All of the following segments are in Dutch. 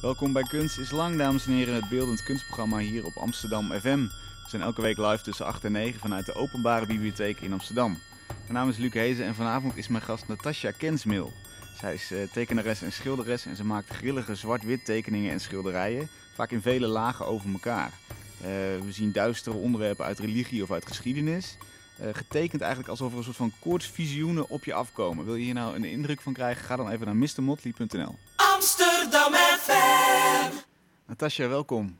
Welkom bij Kunst is Lang, dames en heren, het beeldend kunstprogramma hier op Amsterdam FM. We zijn elke week live tussen 8 en 9 vanuit de Openbare Bibliotheek in Amsterdam. Mijn naam is Luc Hezen en vanavond is mijn gast Natasja Kensmil. Zij is uh, tekenares en schilderes en ze maakt grillige zwart-wit tekeningen en schilderijen, vaak in vele lagen over elkaar. Uh, we zien duistere onderwerpen uit religie of uit geschiedenis. Uh, getekend eigenlijk alsof er een soort van koortsvisioenen op je afkomen. Wil je hier nou een indruk van krijgen? Ga dan even naar mrmotley.nl. Amsterdam. Natasja, welkom.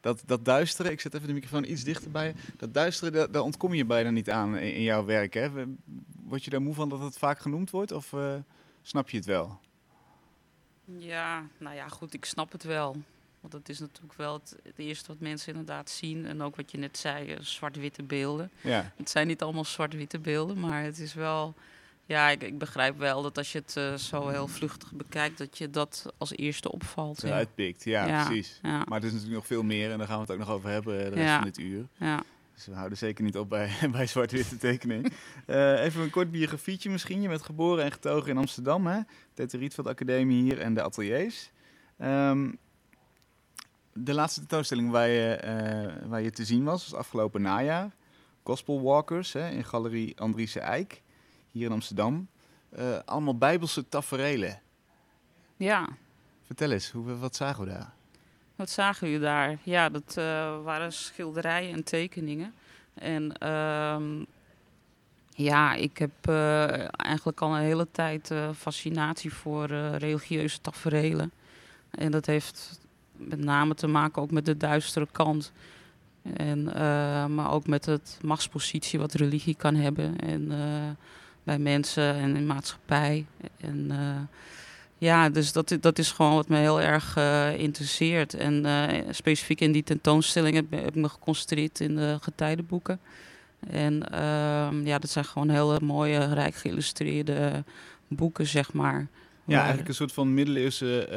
Dat, dat duisteren, ik zet even de microfoon iets dichter bij je. Dat duisteren, daar, daar ontkom je bijna niet aan in, in, jouw werk. Hè? Word je daar moe van dat het vaak genoemd wordt of uh, snap je het wel? Ja, nou ja, goed, ik snap het wel. Want dat is natuurlijk wel het, het, eerste wat mensen inderdaad zien. En ook wat je net zei, zwart-witte beelden. Ja. Het zijn niet allemaal zwart-witte beelden, maar het is wel... Ja, ik, ik, begrijp wel dat als je het uh, zo heel vluchtig bekijkt, dat je dat als eerste opvalt. Ja. Uitpikt, ja, ja precies. Ja. Maar er is natuurlijk nog veel meer en daar gaan we het ook nog over hebben de rest van dit uur. Ja. Dus we houden zeker niet op bij, bij zwart-witte tekening. uh, even een kort biografietje misschien. Je bent geboren en getogen in Amsterdam, hè? De Rietveld Academie hier en de ateliers. Um, de laatste tentoonstelling waar je, uh, waar je te zien was, was afgelopen najaar. Gospel Walkers hè, in Galerie Andriese Eik, hier in Amsterdam. Uh, allemaal bijbelse taferelen. Ja. Vertel eens, hoe, wat zagen we daar? Wat zagen we daar? Ja, dat uh, waren schilderijen en tekeningen. En uh, ja, ik heb eigenlijk al een hele tijd fascinatie voor religieuze taferelen. En dat heeft met name te maken ook met de duistere kant. En, maar ook met het machtspositie wat religie kan hebben. En, bij mensen en in maatschappij. En uh, ja, dus dat, dat is gewoon wat me heel erg interesseert. En specifiek in die tentoonstelling heb, heb, ik me geconcentreerd in de getijdenboeken. En ehm, ja, dat zijn gewoon hele mooie, rijk geïllustreerde boeken, zeg maar. Ja, eigenlijk een soort van middeleeuwse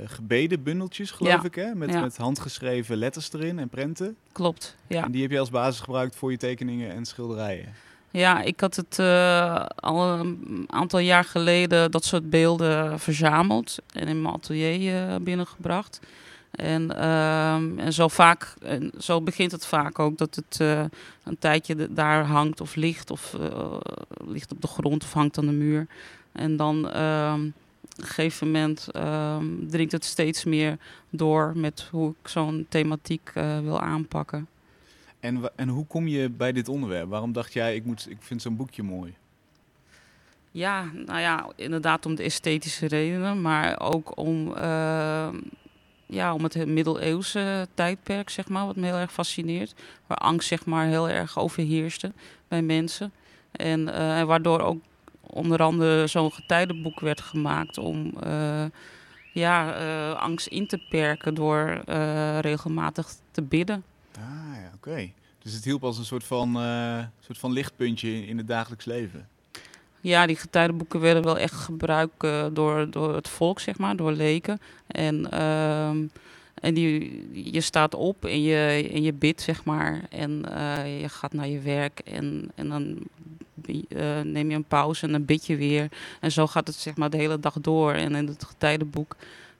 uh, gebedenbundeltjes, geloof ja. ik, hè? Met, ja. met handgeschreven letters erin en prenten. Klopt, ja. En die heb je als basis gebruikt voor je tekeningen en schilderijen. Ja, ik had het uh, al een aantal jaar geleden dat soort beelden verzameld en in mijn atelier uh, binnengebracht. En, uh, en zo vaak, en zo begint het vaak ook, dat het een tijdje daar hangt of ligt, of ligt op de grond of hangt aan de muur. En dan ehm, op een gegeven moment um, dringt het steeds meer door met hoe ik zo'n thematiek wil aanpakken. En, en hoe kom je bij dit onderwerp? Waarom dacht jij, ik, moet, ik vind zo'n boekje mooi? Ja, nou ja, inderdaad om de esthetische redenen, maar ook om, uh, ja, om het middeleeuwse tijdperk, zeg maar, wat me heel erg fascineert. Waar angst, zeg maar, heel erg overheerste bij mensen. En uh, waardoor ook onder andere zo'n getijdenboek werd gemaakt om uh, ja, uh, angst in te perken door regelmatig te bidden. Ah ja, oké. Dus het hielp als een soort van, soort van lichtpuntje in het dagelijks leven. Ja, die getijdenboeken werden wel echt gebruikt door, door het volk, zeg maar, door leken. En, uh, en die, je staat op en je, en je bidt, zeg maar. En uh, je gaat naar je werk en, en dan neem je een pauze en dan bid je weer. En zo gaat het zeg maar de hele dag door. En in het getijdenboek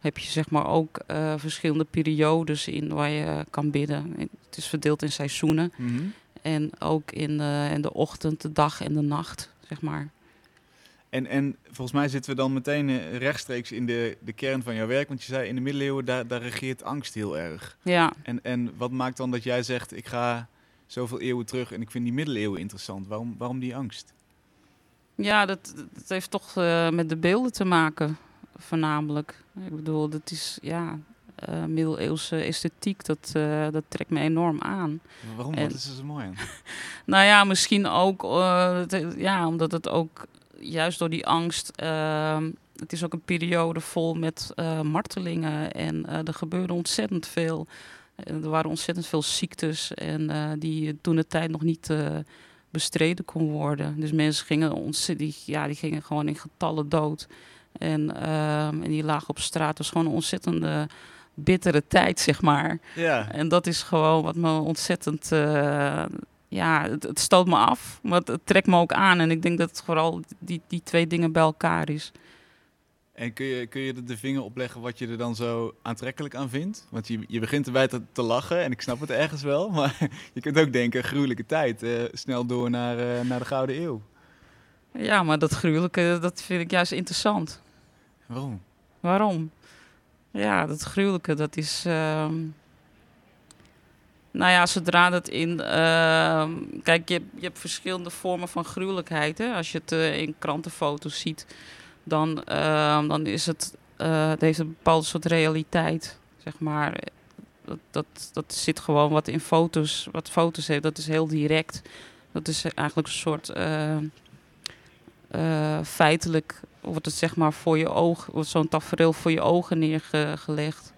heb je zeg maar ook uh, verschillende periodes in waar je kan bidden. Het is verdeeld in seizoenen. Mm -hmm. En ook in, uh, in de ochtend, de dag en de nacht, zeg maar. En, en volgens mij zitten we dan meteen rechtstreeks in de, de kern van jouw werk. Want je zei in de middeleeuwen, daar, daar regeert angst heel erg. Ja. En, en wat maakt dan dat jij zegt, ik ga zoveel eeuwen terug en ik vind die middeleeuwen interessant. Waarom, waarom die angst? Ja, dat, dat heeft toch uh, met de beelden te maken, voornamelijk. Ik bedoel, dat is, ja, uh, middeleeuwse esthetiek, dat, uh, dat trekt me enorm aan. Maar waarom? En, Wat is er zo mooi aan? nou ja, misschien ook, ja, omdat het ook juist door die angst... het is ook een periode vol met martelingen en er gebeurde ontzettend veel... Er waren ontzettend veel ziektes en die toen de tijd nog niet bestreden kon worden. Dus mensen gingen, ontzettend, die, ja, die gingen gewoon in getallen dood. En, uh, en die lagen op straat. Was gewoon een ontzettende bittere tijd, zeg maar. Ja. En dat is gewoon wat me ontzettend... eh, ja, het, het, stoot me af, maar het, het, trekt me ook aan. En ik denk dat het vooral die, die twee dingen bij elkaar is. En kun je, kun je er de vinger op leggen wat je er dan zo aantrekkelijk aan vindt? Want je, je begint erbij te, te lachen en ik snap het ergens wel. Maar je kunt ook denken, gruwelijke tijd. eh, snel door naar, eh, naar de Gouden Eeuw. Ja, maar dat gruwelijke, dat vind ik juist interessant. Waarom? Waarom? Ja, dat gruwelijke, dat is. ehm, nou ja, zodra dat in. ehm, kijk, je, hebt- je hebt verschillende vormen van gruwelijkheid. Hè? Als je het eh, in krantenfoto's ziet, dan, ehm, dan is het. eh, het heeft een bepaalde soort realiteit, zeg maar. Dat, dat, dat zit gewoon wat in foto's, wat foto's heeft. Dat is heel direct. Dat is eigenlijk een soort. eh, feitelijk wordt het zeg maar voor je oog, wordt zo'n tafereel voor je ogen neergelegd.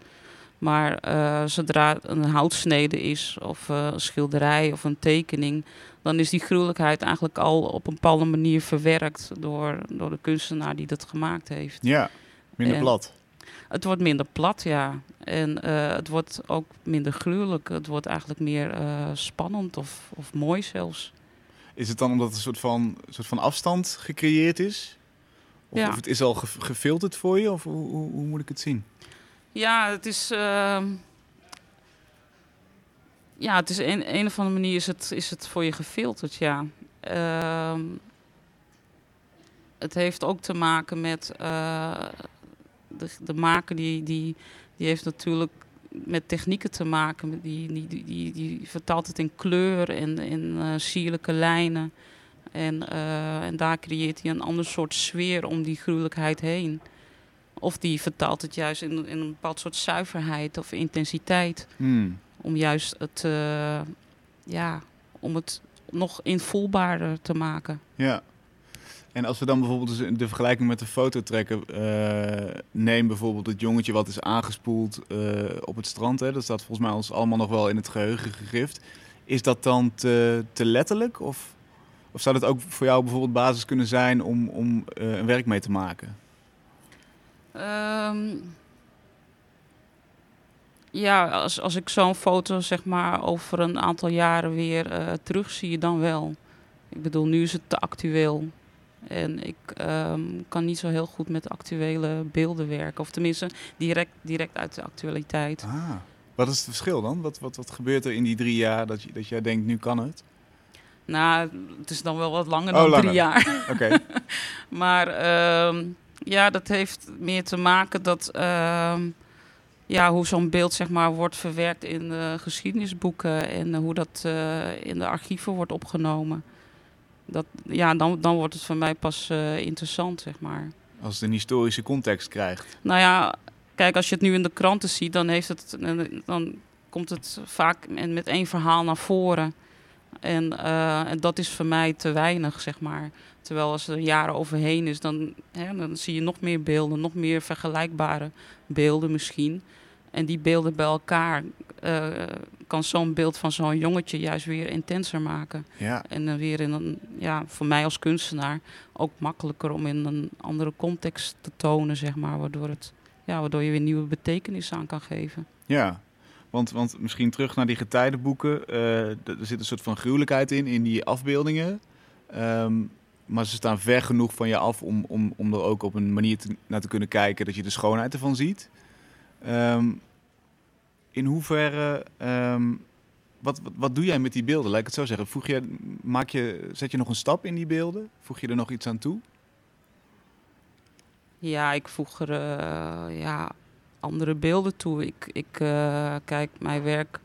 Maar eh, zodra het een houtsnede is, of eh, een schilderij of een tekening, dan is die gruwelijkheid eigenlijk al op een bepaalde manier verwerkt door, door de kunstenaar die dat gemaakt heeft. Ja, minder En- plat. Het wordt minder plat, ja. En eh, het wordt ook minder gruwelijk. Het wordt eigenlijk meer spannend of, of mooi zelfs. Is het dan omdat er een soort van, soort van afstand gecreëerd is? Of, Ja. of het is al ge- gefilterd voor je? Of hoe, hoe, hoe moet ik het zien? Ja, het is. ehm, ja, het is een, een of andere manier is het, is het voor je gefilterd, ja. Ehm, het heeft ook te maken met. eh, de, de maker die, die, die heeft natuurlijk met technieken te maken. die, die, die, die vertaalt het in kleur en in eh, sierlijke lijnen. En, eh, en daar creëert hij een ander soort sfeer om die gruwelijkheid heen. Of die vertaalt het juist in, in een bepaald soort zuiverheid of intensiteit. Hmm. Om juist het, eh, ja, om het nog invoelbaarder te maken. Ja. En als we dan bijvoorbeeld dus de vergelijking met de foto trekken, eh, neem bijvoorbeeld het jongetje wat is aangespoeld op het strand. Hè, dat staat volgens mij ons allemaal nog wel in het geheugen gegrift. Is dat dan te, te letterlijk? Of, of zou dat ook voor jou bijvoorbeeld basis kunnen zijn om, om eh, een werk mee te maken? Ehm, ja, als, als ik zo'n foto zeg maar over een aantal jaren weer eh terugzie, dan wel. Ik bedoel, nu is het te actueel. En ik ehm, kan niet zo heel goed met actuele beelden werken. Of tenminste, direct, direct uit de actualiteit. Ah. Wat is het verschil dan? Wat, wat, wat gebeurt er in die drie jaar dat, je, dat jij denkt, nu kan het? Nou, het is dan wel wat langer Oh, dan langer. drie jaar. Oké. Maar ehm, ja, dat heeft meer te maken dat ehm, ja, hoe zo'n beeld zeg maar, wordt verwerkt in de geschiedenisboeken en hoe dat eh, in de archieven wordt opgenomen. Dat, ja, dan, dan wordt het voor mij pas eh, interessant, zeg maar. Als het een historische context krijgt. Nou ja, kijk, als je het nu in de kranten ziet, dan, heeft het, dan komt het vaak met met één verhaal naar voren. En, eh, en dat is voor mij te weinig, zeg maar. Terwijl als er jaren overheen is, dan, hè, dan zie je nog meer beelden, nog meer vergelijkbare beelden misschien. En die beelden bij elkaar eh, kan zo'n beeld van zo'n jongetje juist weer intenser maken. Ja. En dan weer in een, ja, voor mij als kunstenaar ook makkelijker om in een andere context te tonen, zeg maar. Waardoor, het, ja, waardoor je weer nieuwe betekenis aan kan geven. Ja, want, want misschien terug naar die getijdenboeken. eh, er zit een soort van gruwelijkheid in, in die afbeeldingen. Ehm, maar ze staan ver genoeg van je af om, om, om er ook op een manier te- naar te kunnen kijken dat je de schoonheid ervan ziet. Ehm, in hoeverre, ehm, wat, wat, wat doe jij met die beelden? Laat ik het zo zeggen. Voeg je, maak je, zet je nog een stap in die beelden? Voeg je er nog iets aan toe? Ja, ik voeg er eh, ja, andere beelden toe. Ik, ik eh, kijk, mijn werk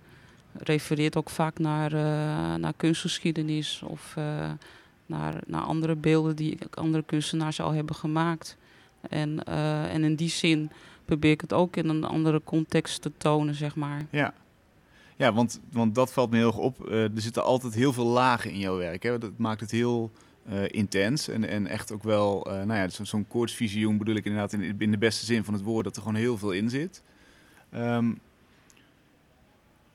refereert ook vaak naar, eh, naar kunstgeschiedenis of eh, naar, naar andere beelden die andere kunstenaars al hebben gemaakt. En, en in die zin probeer ik het ook in een andere context te tonen, zeg maar. Ja, ja want, want dat valt me heel erg op. Er zitten altijd heel veel lagen in jouw werk. Hè? Dat maakt het heel eh, intens en, en echt ook wel, eh, nou ja, zo- zo'n koortsvisioen bedoel ik inderdaad in, in de beste zin van het woord, dat er gewoon heel veel in zit. Ehm,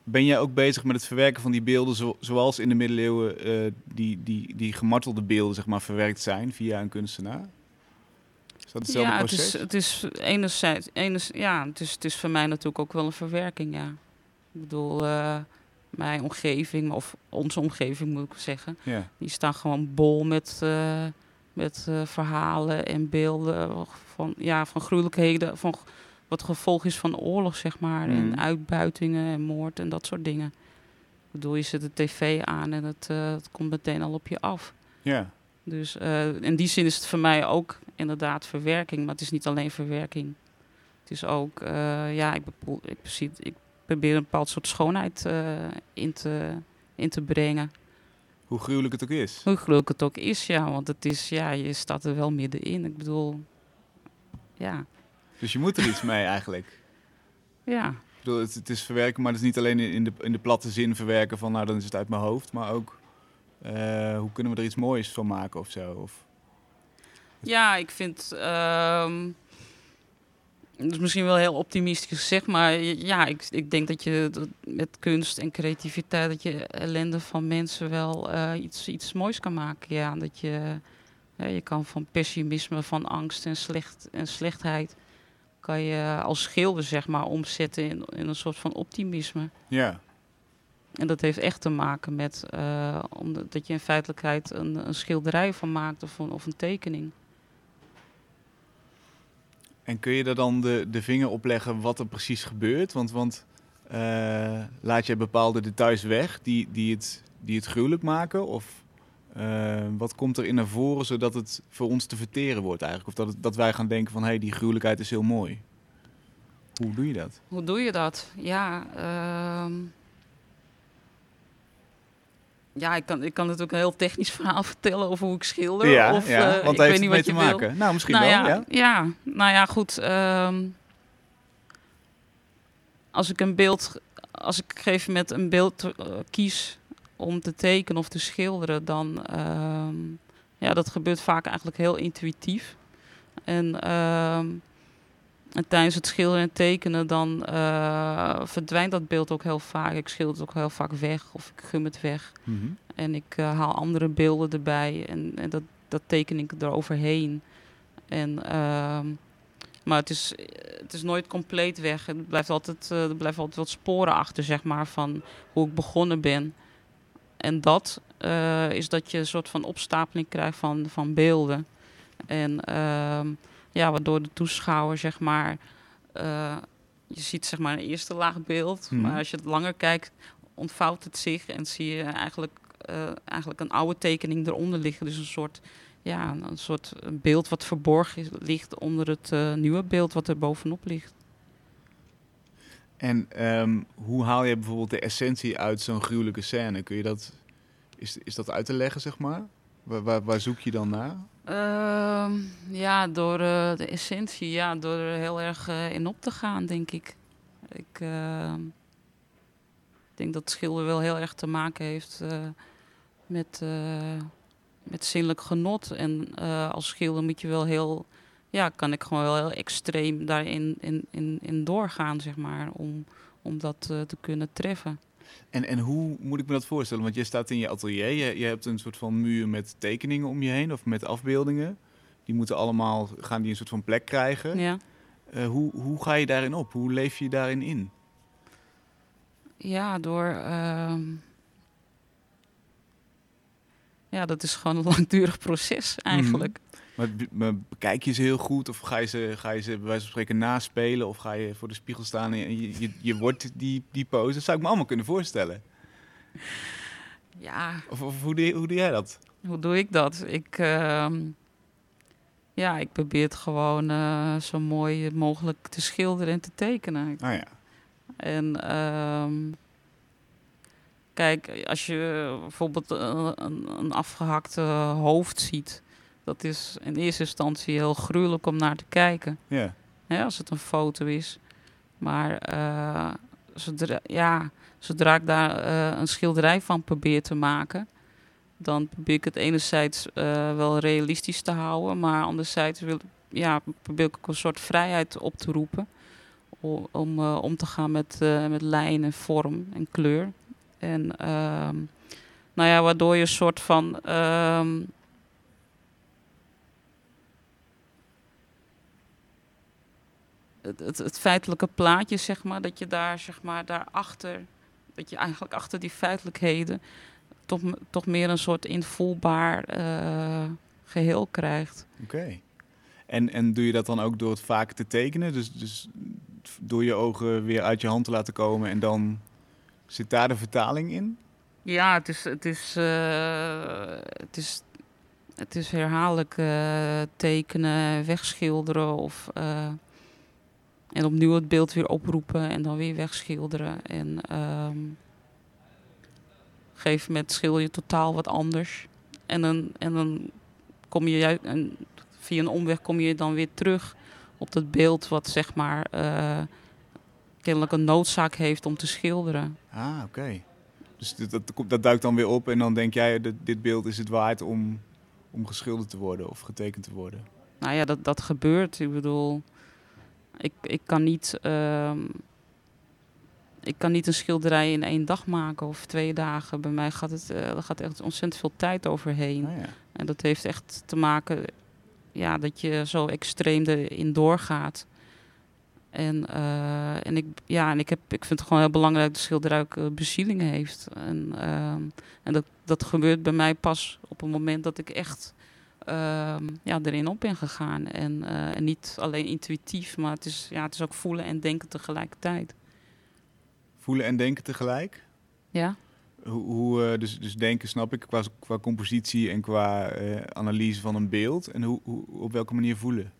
ben jij ook bezig met het verwerken van die beelden zo- zoals in de middeleeuwen eh, die, die, die gemartelde beelden zeg maar, verwerkt zijn via een kunstenaar? Is dat hetzelfde ja, proces? Het is, het is enerzijds, enerzijds ja, het is, het is voor mij natuurlijk ook wel een verwerking, ja. Ik bedoel, mijn omgeving, of onze omgeving moet ik zeggen, Ja. die staan gewoon bol met, eh, met eh, verhalen en beelden van, ja, van gruwelijkheden, van wat gevolg is van oorlog, zeg maar. En uitbuitingen en moord en dat soort dingen. Ik bedoel, je zet de tv aan en het, eh, het komt meteen al op je af. Ja. Dus in die zin is het voor mij ook inderdaad verwerking. Maar het is niet alleen verwerking. Het is ook, ja, ik, ik, zie- ik probeer een bepaald soort schoonheid eh, in, te, in te brengen. Hoe gruwelijk het ook is. Hoe gruwelijk het ook is, ja. Want het is, ja, je staat er wel middenin. Ik bedoel, ja, Dus je moet er iets mee eigenlijk. ja. Ik bedoel, het, het is verwerken, maar het is niet alleen in de, in de platte zin verwerken van nou dan is het uit mijn hoofd, maar ook eh, hoe kunnen we er iets moois van maken of zo. Of, Ja, ik vind. ehm dat is misschien wel heel optimistisch gezegd, maar ja, ik, ik denk dat je dat met kunst en creativiteit dat je ellende van mensen wel eh, iets, iets moois kan maken. Ja, dat je, ja, je kan van pessimisme, van angst en, slecht, en slechtheid, kan je als schilder zeg maar omzetten in, in een soort van optimisme. ja. En dat heeft echt te maken met eh, omdat dat je in feitelijkheid een, een schilderij van maakt of een, of een tekening. En kun je daar dan de, de vinger op leggen wat er precies gebeurt? Want, want eh, laat je bepaalde details weg die, die, het, die het gruwelijk maken? Of eh, wat komt er in naar voren zodat het voor ons te verteren wordt eigenlijk? Of dat, dat wij gaan denken van hé, hey, die gruwelijkheid is heel mooi. Hoe doe je dat? Hoe doe je dat? Ja, ehm, ja ik, kan, ik kan natuurlijk een heel technisch verhaal vertellen over hoe ik schilder. ja, of, ja, eh, want ik weet niet wat te je wil. maken. Nou, misschien nou, wel, ja, ja. ja, nou ja, goed. ehm, als ik een beeld, als ik op een gegeven moment een beeld eh, kies om te tekenen of te schilderen, dan ehm, ja, dat gebeurt vaak eigenlijk heel intuïtief. En, ehm, en tijdens het schilderen en tekenen, dan eh, verdwijnt dat beeld ook heel vaak. Ik schilder het ook heel vaak weg of ik gum het weg. Mhm. En ik eh, haal andere beelden erbij en, en dat, dat teken ik eroverheen. En, ehm, maar het is, het is nooit compleet weg. Het blijft altijd, eh, er blijven altijd wat sporen achter, zeg maar, van hoe ik begonnen ben. En dat is dat je een soort van opstapeling krijgt van, van beelden. En ehm, ja, waardoor de toeschouwer, zeg maar, eh, je ziet zeg maar een eerste laag beeld. Mhm. Maar als je het langer kijkt, ontvouwt het zich en zie je eigenlijk, eh, eigenlijk een oude tekening eronder liggen. Dus een soort, ja, een soort beeld wat verborgen is, ligt onder het eh, nieuwe beeld wat er bovenop ligt. En ehm, hoe haal je bijvoorbeeld de essentie uit zo'n gruwelijke scène? Kun je dat, is, is dat uit te leggen, zeg maar? Waar, waar, waar zoek je dan naar? Ehm, ja, door eh, de essentie, ja, door er heel erg eh, in op te gaan, denk ik. Ik ehm, denk dat schilder wel heel erg te maken heeft eh, met, met zinnelijk genot. En als schilder moet je wel heel, ja, kan ik gewoon wel heel extreem daarin in, in, in doorgaan, zeg maar, om, om dat te kunnen treffen. En, en hoe moet ik me dat voorstellen? Want je staat in je atelier, je, je hebt een soort van muur met tekeningen om je heen of met afbeeldingen. Die moeten allemaal, gaan die een soort van plek krijgen. Ja. Eh, hoe, hoe ga je daarin op? Hoe leef je daarin in? Ja, door. ehm, ja, dat is gewoon een langdurig proces eigenlijk. Be- maar bekijk je ze heel goed? Of ga je ze, ga je ze bij wijze van spreken naspelen? Of ga je voor de spiegel staan en je, je, je wordt die, die pose? Dat zou ik me allemaal kunnen voorstellen. Ja, Of, of hoe, doe, hoe doe jij dat? hoe doe ik dat? Ik, ehm, ja, ik probeer het gewoon eh, zo mooi mogelijk te schilderen en te tekenen. Ah ja. En ehm, kijk, als je bijvoorbeeld een, een, een afgehakte hoofd ziet, dat is in eerste instantie heel gruwelijk om naar te kijken. Ja. hè, als het een foto is. Maar eh, zodra, ja, zodra ik daar eh, een schilderij van probeer te maken, dan probeer ik het enerzijds eh, wel realistisch te houden, maar anderzijds wil, ja, probeer ik ook een soort vrijheid op te roepen. Om om te gaan met, met lijn en vorm en kleur. En ehm, nou ja, waardoor je een soort van het, het, het feitelijke plaatje, zeg maar, dat je daar, zeg maar, daarachter, dat je eigenlijk achter die feitelijkheden toch, toch meer een soort invoelbaar eh, geheel krijgt. Oké. En, en doe je dat dan ook door het vaak te tekenen? Dus, dus door je ogen weer uit je hand te laten komen en dan zit daar de vertaling in? Ja, het is, het is, eh, het is, het is herhaaldelijk eh, tekenen, wegschilderen of en opnieuw het beeld weer oproepen en dan weer wegschilderen. En ehm, op een gegeven moment schilder je totaal wat anders. En dan, en dan kom je juist, en via een omweg kom je dan weer terug op dat beeld wat zeg maar eh, kennelijk een noodzaak heeft om te schilderen. Ah, oké. Dus dat, dat, dat duikt dan weer op en dan denk jij, dit, dit beeld is het waard om, om geschilderd te worden of getekend te worden. Nou ja, dat, dat gebeurt. Ik bedoel, ik, ik, kan niet, ehm, ik kan niet een schilderij in één dag maken of twee dagen. Bij mij gaat het, er gaat echt ontzettend veel tijd overheen. Ah, ja. En dat heeft echt te maken ja, dat je zo extreem erin doorgaat. En, eh, en, ik, ja, en ik, heb, ik vind het gewoon heel belangrijk dat de schilderij ook eh, bezieling heeft. En, ehm, en dat, dat gebeurt bij mij pas op het moment dat ik echt ja, erin op ben gegaan. En, eh, en niet alleen intuïtief, maar het is, ja, het is ook voelen en denken tegelijkertijd. Voelen en denken tegelijk? Ja? Hoe, hoe, eh, dus, dus denken snap ik qua, qua compositie en qua eh, analyse van een beeld. En hoe, hoe, op welke manier voelen?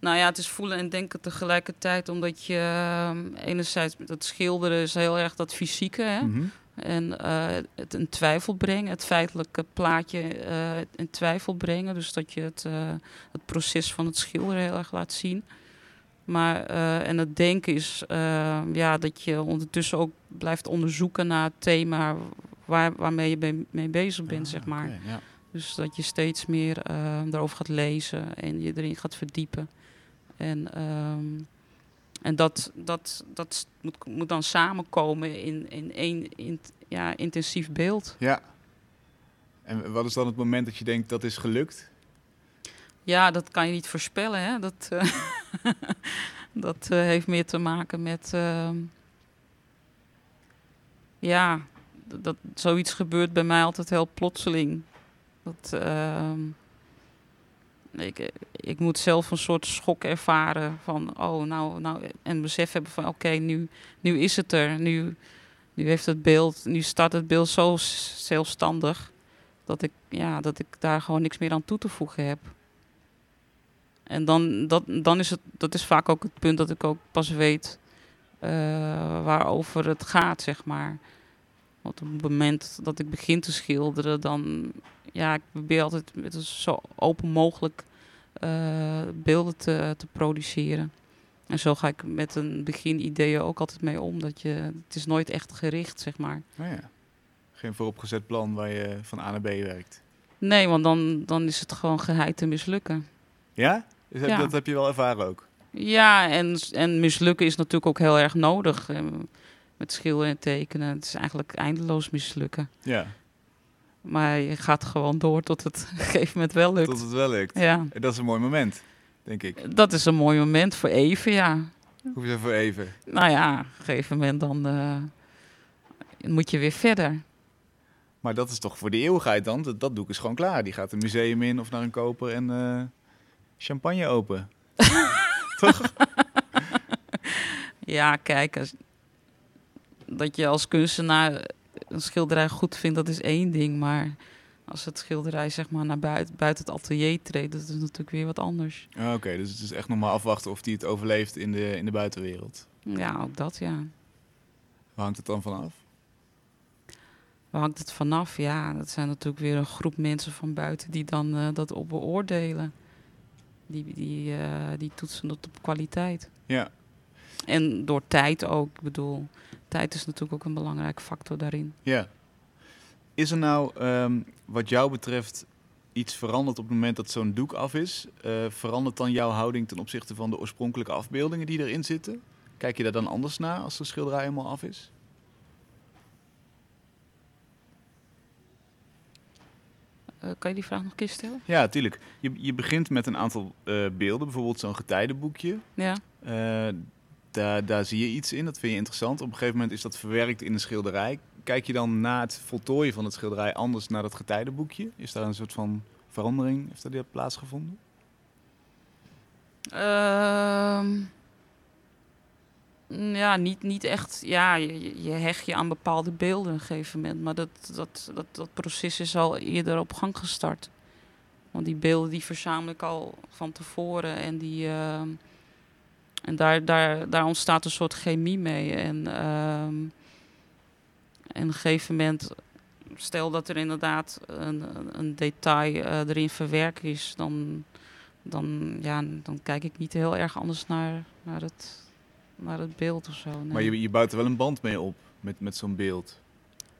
Nou ja, het is voelen en denken tegelijkertijd, omdat je ehm, enerzijds het schilderen is heel erg dat fysieke, hè? Mhm. En eh, het in twijfel brengen, het feitelijke plaatje eh, in twijfel brengen. Dus dat je het, eh, het proces van het schilderen heel erg laat zien. Maar, en het denken is ja, dat je ondertussen ook blijft onderzoeken naar het thema waar, waarmee je mee bezig bent, Ah, zeg maar. ja. Dus dat je steeds meer daarover gaat lezen en je erin gaat verdiepen. En, ehm, en dat, dat, dat moet, moet dan samenkomen in, in één in, ja, intensief beeld. ja. En wat is dan het moment dat je denkt dat is gelukt? Ja, dat kan je niet voorspellen. Hè? Dat, eh, dat eh, heeft meer te maken met. ehm, ja, dat, dat zoiets gebeurt bij mij altijd heel plotseling. Dat, ehm, ik, ik moet zelf een soort schok ervaren van, oh, nou, nou, en besef hebben van, oké, nu, nu is het er. Nu, nu heeft het beeld, nu staat het beeld zo zelfstandig dat ik, ja, dat ik daar gewoon niks meer aan toe te voegen heb. En dan, dat, dan is het, dat is vaak ook het punt dat ik ook pas weet eh, waarover het gaat, zeg maar. Want op het moment dat ik begin te schilderen, dan, ja, ik probeer altijd met een zo open mogelijk eh, beelden te, te produceren. En zo ga ik met een beginideeën ook altijd mee om. Dat je, het is nooit echt gericht, zeg maar. Nou ja. Geen vooropgezet plan waar je van A naar B werkt. Nee, want dan, dan is het gewoon geheid te mislukken. Ja? Dus heb- Ja. Dat heb je wel ervaren ook? Ja, en, en mislukken is natuurlijk ook heel erg nodig. eh, Met schilderen en tekenen. Het is eigenlijk eindeloos mislukken. Ja, Maar je gaat gewoon door tot het op een gegeven moment wel lukt. tot het wel lukt. Ja, En dat is een mooi moment, denk ik. dat is een mooi moment voor even, ja. Hoef je voor even. Nou ja, op een gegeven moment dan eh, moet je weer verder. Maar dat is toch voor de eeuwigheid dan? Dat, dat doek is gewoon klaar. Die gaat een museum in of naar een koper en eh, champagne open. toch? Ja, kijk, als, dat je als kunstenaar een schilderij goed vindt, dat is één ding. Maar als het schilderij zeg maar naar buiten, buiten het atelier treedt, dat is natuurlijk weer wat anders. Ah, Oké, dus het is echt nog maar afwachten of die het overleeft in de, in de buitenwereld. Ja, ook dat, ja. Waar hangt het dan vanaf? Waar hangt het vanaf? Ja, dat zijn natuurlijk weer een groep mensen van buiten die dan eh, dat op beoordelen. Die, die, eh, die toetsen dat op kwaliteit. Ja, En door tijd ook. Ik bedoel, tijd is natuurlijk ook een belangrijke factor daarin. ja. Is er nou, ehm, wat jou betreft, iets veranderd op het moment dat zo'n doek af is? Eh, verandert dan jouw houding ten opzichte van de oorspronkelijke afbeeldingen die erin zitten? Kijk je daar dan anders naar als de schilderij helemaal af is? Eh, kan je die vraag nog een keer stellen? Ja, tuurlijk. Je, je begint met een aantal eh, beelden, bijvoorbeeld zo'n getijdenboekje. Ja. Daar, zie je iets in, dat vind je interessant. Op een gegeven moment is dat verwerkt in een schilderij. Kijk je dan na het voltooien van het schilderij anders naar dat getijdenboekje? Is daar een soort van verandering heeft die plaatsgevonden? Ehm, ja, niet, niet echt. Ja, je, je hecht je aan bepaalde beelden op een gegeven moment. Maar dat, dat, dat, dat proces is al eerder op gang gestart. Want die beelden die verzamel ik al van tevoren. En, die, ehm, en daar, daar, daar ontstaat een soort chemie mee. En, ehm, en op een gegeven moment, stel dat er inderdaad een, een detail eh, erin verwerkt is, dan, dan, ja, dan kijk ik niet heel erg anders naar, naar, het, naar het beeld of zo. nee. Maar je, je bouwt er wel een band mee op met, met zo'n beeld.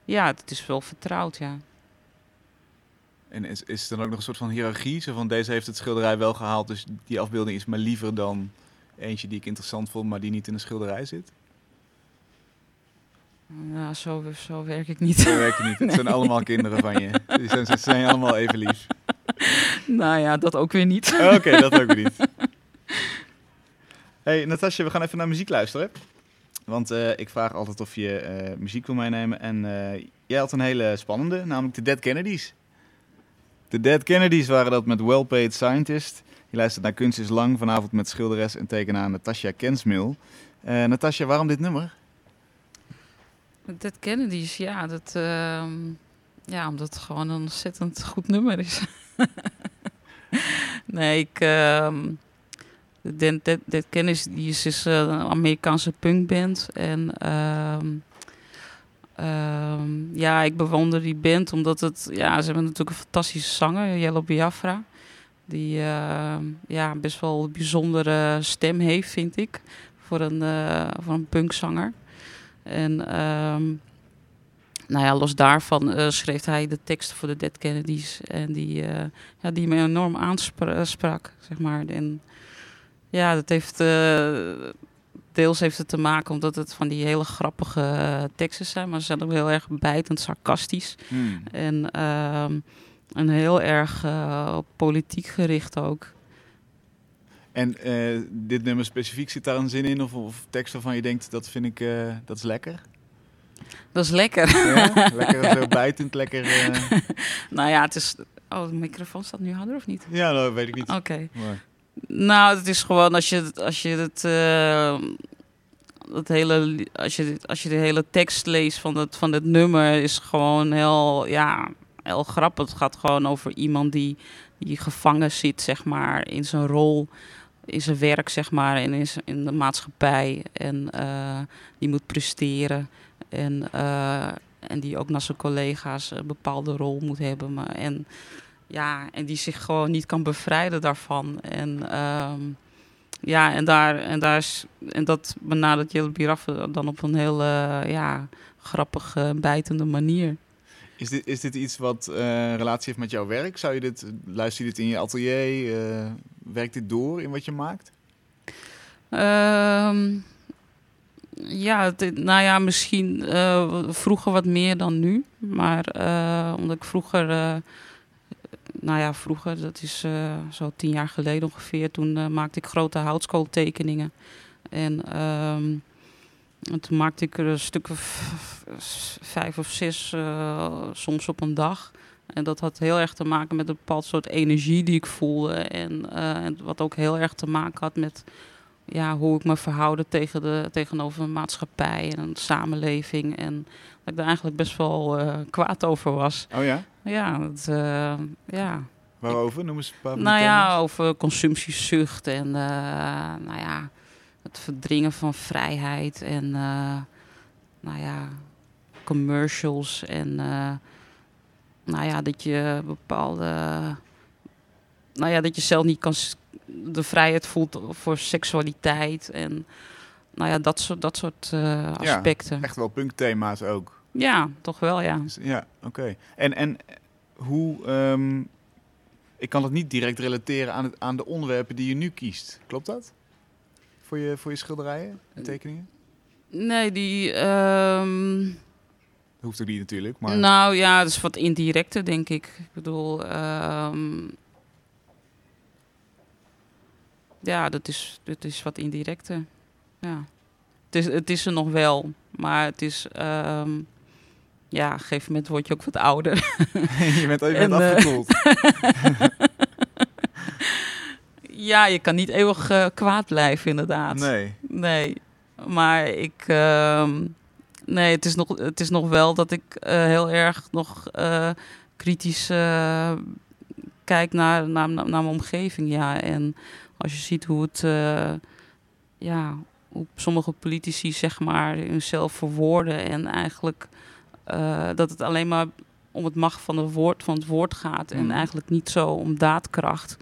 Ja, het is wel vertrouwd, ja. En is, is er dan ook nog een soort van hiërarchie? Zo van deze heeft het schilderij wel gehaald, dus die afbeelding is maar liever dan eentje die ik interessant vond, maar die niet in de schilderij zit? Ja, zo, zo werk ik niet. Dat werkt niet. Het zijn allemaal kinderen van je. Die zijn, ze zijn allemaal even lief. nou ja, dat ook weer niet. Oké, dat ook niet. Hey Natasja, we gaan even naar muziek luisteren. Want eh, ik vraag altijd of je eh, muziek wil meenemen. En eh, jij had een hele spannende, namelijk de Dead Kennedys. De Dead Kennedys waren dat met Well Paid Scientist. Je luistert naar Kunst is Lang, vanavond met schilderes en tekenaar Natasja Kensmil. Eh Natasja, waarom dit nummer? Dat Kennedy's, ja, dat, ehm, ja, omdat het gewoon een ontzettend goed nummer is. nee, ik. ehm Dead, Dead, Dead Kennedys is, eh, een Amerikaanse punkband. En ehm, ehm, ja, ik bewonder die band omdat het. Ja, ze hebben natuurlijk een fantastische zanger, Yellow Biafra. Die ehm, ja, best wel een bijzondere stem heeft, vind ik. Voor een, eh, voor een punkzanger. En ehm, nou ja, los daarvan eh, schreef hij de teksten voor de Dead Kennedys. En die, eh, ja, die me enorm aansprak, zeg maar. En ja, dat heeft... eh, deels heeft het te maken omdat het van die hele grappige eh, teksten zijn. Maar ze zijn ook heel erg bijtend, sarcastisch. Hmm. En, ehm, en heel erg eh, politiek gericht ook. En eh, dit nummer specifiek, zit daar een zin in? Of, of tekst waarvan je denkt, dat vind ik, eh, dat is lekker? Dat is lekker. Ja? lekker zo bijtend, lekker... nou ja, het is... Oh, de microfoon staat nu harder of niet? Ja, dat weet ik niet. Oké. Nou, het is gewoon als je als je het, het hele, als je, dit- als je de hele tekst leest van het, van het nummer, is gewoon heel, ja, heel grappig. Het gaat gewoon over iemand die, die gevangen zit, zeg maar, in zijn rol, in zijn werk, zeg maar, en in, in de maatschappij. En eh, die moet presteren. En, eh, en die ook naar zijn collega's een bepaalde rol moet hebben. Maar, en ja, en die zich gewoon niet kan bevrijden daarvan. En ehm, ja, en, daar, en, daar is, en dat benadert Jelle Biraffe dan op een heel ja, grappige, bijtende manier. Is dit, is dit iets wat eh, relatie heeft met jouw werk? Zou je dit, luister je dit in je atelier? Eh, werkt dit door in wat je maakt? Ehm, ja, nou ja, misschien eh, vroeger wat meer dan nu. Maar omdat ik vroeger, nou ja, vroeger, dat is zo tien jaar geleden ongeveer, toen maakte ik grote houtskooltekeningen. En, ehm, en toen maakte ik er een stuk of vijf of zes, eh, soms op een dag. En dat had heel erg te maken met een bepaald soort energie die ik voelde. En, eh, en wat ook heel erg te maken had met ja, hoe ik me verhouden tegen de, tegenover een maatschappij en een samenleving. En dat ik daar eigenlijk best wel eh, kwaad over was. Oh ja? Ja, dat, ja. Waarover? Noem eens een paar Nou ja, over consumptiezucht en nou ja, het verdringen van vrijheid en eh, nou ja, commercials en eh, nou ja, dat je bepaalde, nou ja, dat je zelf niet kan de vrijheid voelt voor seksualiteit en nou ja, dat soort, dat soort eh, aspecten. Echt wel punkthema's ook. Ja, toch wel, ja. Dus, ja, oké. En, en hoe... ehm, ik kan het niet direct relateren aan, het, aan de onderwerpen die je nu kiest. Klopt dat? Voor je, voor je schilderijen en tekeningen? Nee, die... ehm, Hoeft ook niet natuurlijk, maar... Nou ja, dat is wat indirecter, denk ik. Ik bedoel, ehm, ja, dat is, dat is wat indirecter. Ja. Het, is, het is er nog wel, maar het is, ehm, ja, op een gegeven moment word je ook wat ouder. je bent, je bent eh, afgekoeld. ja, je kan niet eeuwig eh, kwaad blijven, inderdaad. nee. Nee, maar ik. ehm, nee, het is, nog, het is nog wel dat ik eh, heel erg nog eh, kritisch kijk naar, naar, naar mijn omgeving. Ja, en als je ziet hoe het. ja, hoe sommige politici zeg maar hunzelf verwoorden en eigenlijk dat het alleen maar om het macht van, de woord, van het woord gaat en Mhm. eigenlijk niet zo om daadkracht.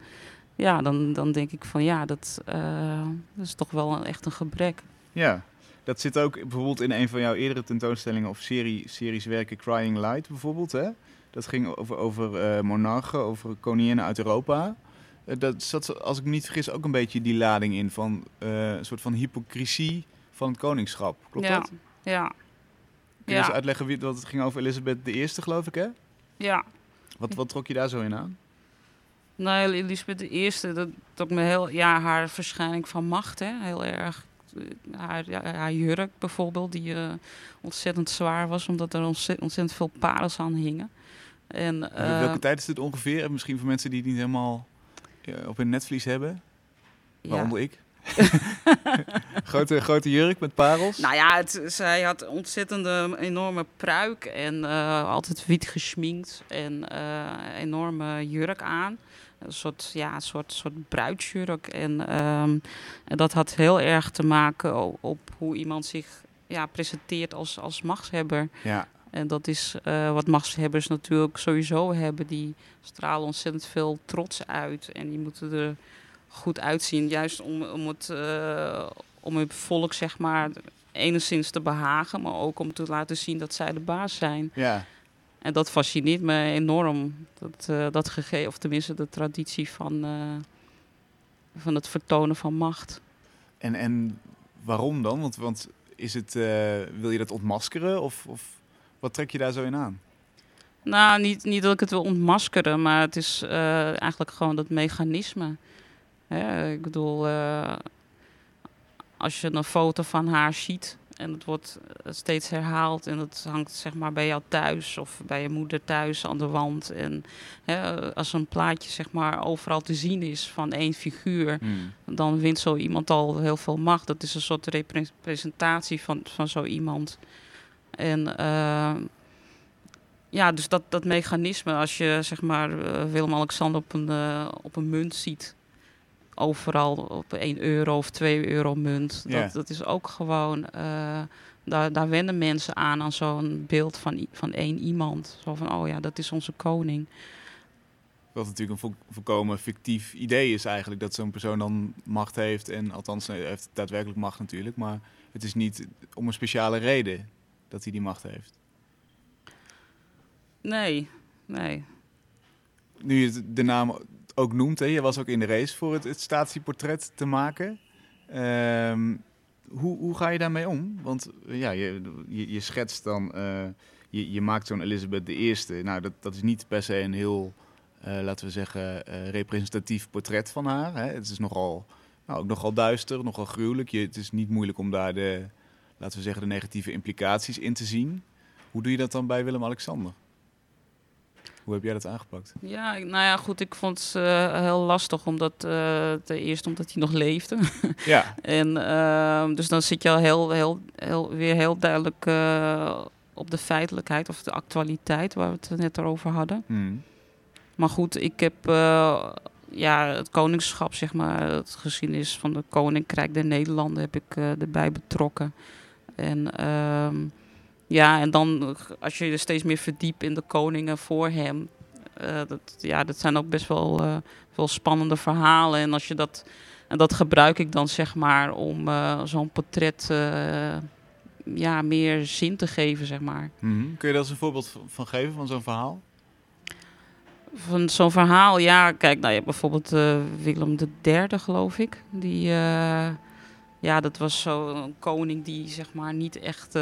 Ja, dan, dan denk ik van ja, dat, eh, dat is toch wel een, echt een gebrek. Ja, dat zit ook bijvoorbeeld in een van jouw eerdere tentoonstellingen of serie, series werken, Crying Light bijvoorbeeld. Hè? Dat ging over, over eh, monarchen, over koninginnen uit Europa. Eh, dat zat, als ik me niet vergis, ook een beetje die lading in van een soort van hypocrisie van het koningschap. Klopt ja, dat? ja, Kun je eens ja, uitleggen wie, dat het ging over Elisabeth I, geloof ik, hè? ja. Wat, wat trok je daar zo in aan? Nou, Elisabeth I, dat, dat me heel, ja, haar verschijning van macht, hè, heel erg. Eh, Haar, haar jurk bijvoorbeeld, die eh, ontzettend zwaar was, omdat er ontzettend, veel parels aan hingen. En, Welke eh, tijd is dit ongeveer? Misschien voor mensen die het niet helemaal op hun netvlies hebben. ja. Waaronder ik. grote, grote jurk met parels. Nou ja, het, zij had ontzettende enorme pruik en altijd wit geschminkt en enorme jurk aan. Een soort, ja, een soort, soort bruidsjurk. En, en dat had heel erg te maken op hoe iemand zich ja, presenteert als, als machtshebber. Ja, En dat is eh, wat machtshebbers natuurlijk sowieso hebben. Die stralen ontzettend veel trots uit. En die moeten er goed uitzien. Juist om, om, het, eh, om het volk, zeg maar, enigszins te behagen. Maar ook om te laten zien dat zij de baas zijn. ja. En dat fascineert me enorm. Dat, eh, dat gegeven, of tenminste de traditie van, eh, van het vertonen van macht. En, en waarom dan? Want, want is het, eh, wil je dat ontmaskeren of, of wat trek je daar zo in aan? Nou, niet, niet dat ik het wil ontmaskeren, maar het is eigenlijk gewoon dat mechanisme. Hè, ik bedoel, als je een foto van haar ziet en het wordt eh, steeds herhaald en het hangt zeg maar bij jou thuis of bij je moeder thuis aan de wand. En hè, als een plaatje zeg maar overal te zien is van één figuur, dan wint zo iemand al heel veel macht. Dat is een soort representatie van, van zo iemand. En eh, ja, dus dat, dat mechanisme, als je zeg maar eh, Willem-Alexander op een, op een munt ziet, overal op 1 euro of 2 euro munt, dat, dat is ook gewoon, eh, daar, daar wennen mensen aan, aan zo'n beeld van, van één iemand. Zo van, oh ja, dat is onze koning. Wat natuurlijk een vo- volkomen fictief idee is eigenlijk, dat zo'n persoon dan macht heeft. En althans, hij heeft daadwerkelijk macht natuurlijk, maar het is niet om een speciale reden dat hij die macht heeft. Nee, nee. Nu je de naam ook noemt, hè, je was ook in de race voor het, het statieportret te maken. Ehm, hoe, hoe ga je daarmee om? Want eh, ja, je, je, schetst dan, eh, je, je maakt zo'n Elizabeth I. Nou, dat, dat is niet per se een heel, eh, laten we zeggen, representatief portret van haar. Hè. Het is nogal, nou, ook nogal duister, nogal gruwelijk. Je, het is niet moeilijk om daar de, laten we zeggen, de negatieve implicaties in te zien. Hoe doe je dat dan bij Willem-Alexander? Hoe heb jij dat aangepakt? Ja, nou ja, goed, ik vond het eh, heel lastig, omdat eh, ten eerste omdat hij nog leefde. Ja, En ehm, dus dan zit je al heel, heel, heel, weer heel duidelijk eh, op de feitelijkheid of de actualiteit waar we het net over hadden. Hmm. Maar goed, ik heb ja, het koningschap, zeg maar, het geschiedenis van de koninkrijk der Nederlanden heb ik erbij betrokken. En ehm, ja, en dan eh, als je je steeds meer verdiept in de koningen voor hem, eh, dat, ja, dat zijn ook best wel, wel spannende verhalen. En als je dat, en dat gebruik ik dan zeg maar om zo'n portret ja, meer zin te geven, zeg maar. Mhm. Kun je daar eens een voorbeeld van- geven, van zo'n verhaal? van zo'n verhaal, ja, kijk, nou, je hebt bijvoorbeeld Willem III, geloof ik. Die, ja, dat was zo'n koning die, zeg maar, niet echt...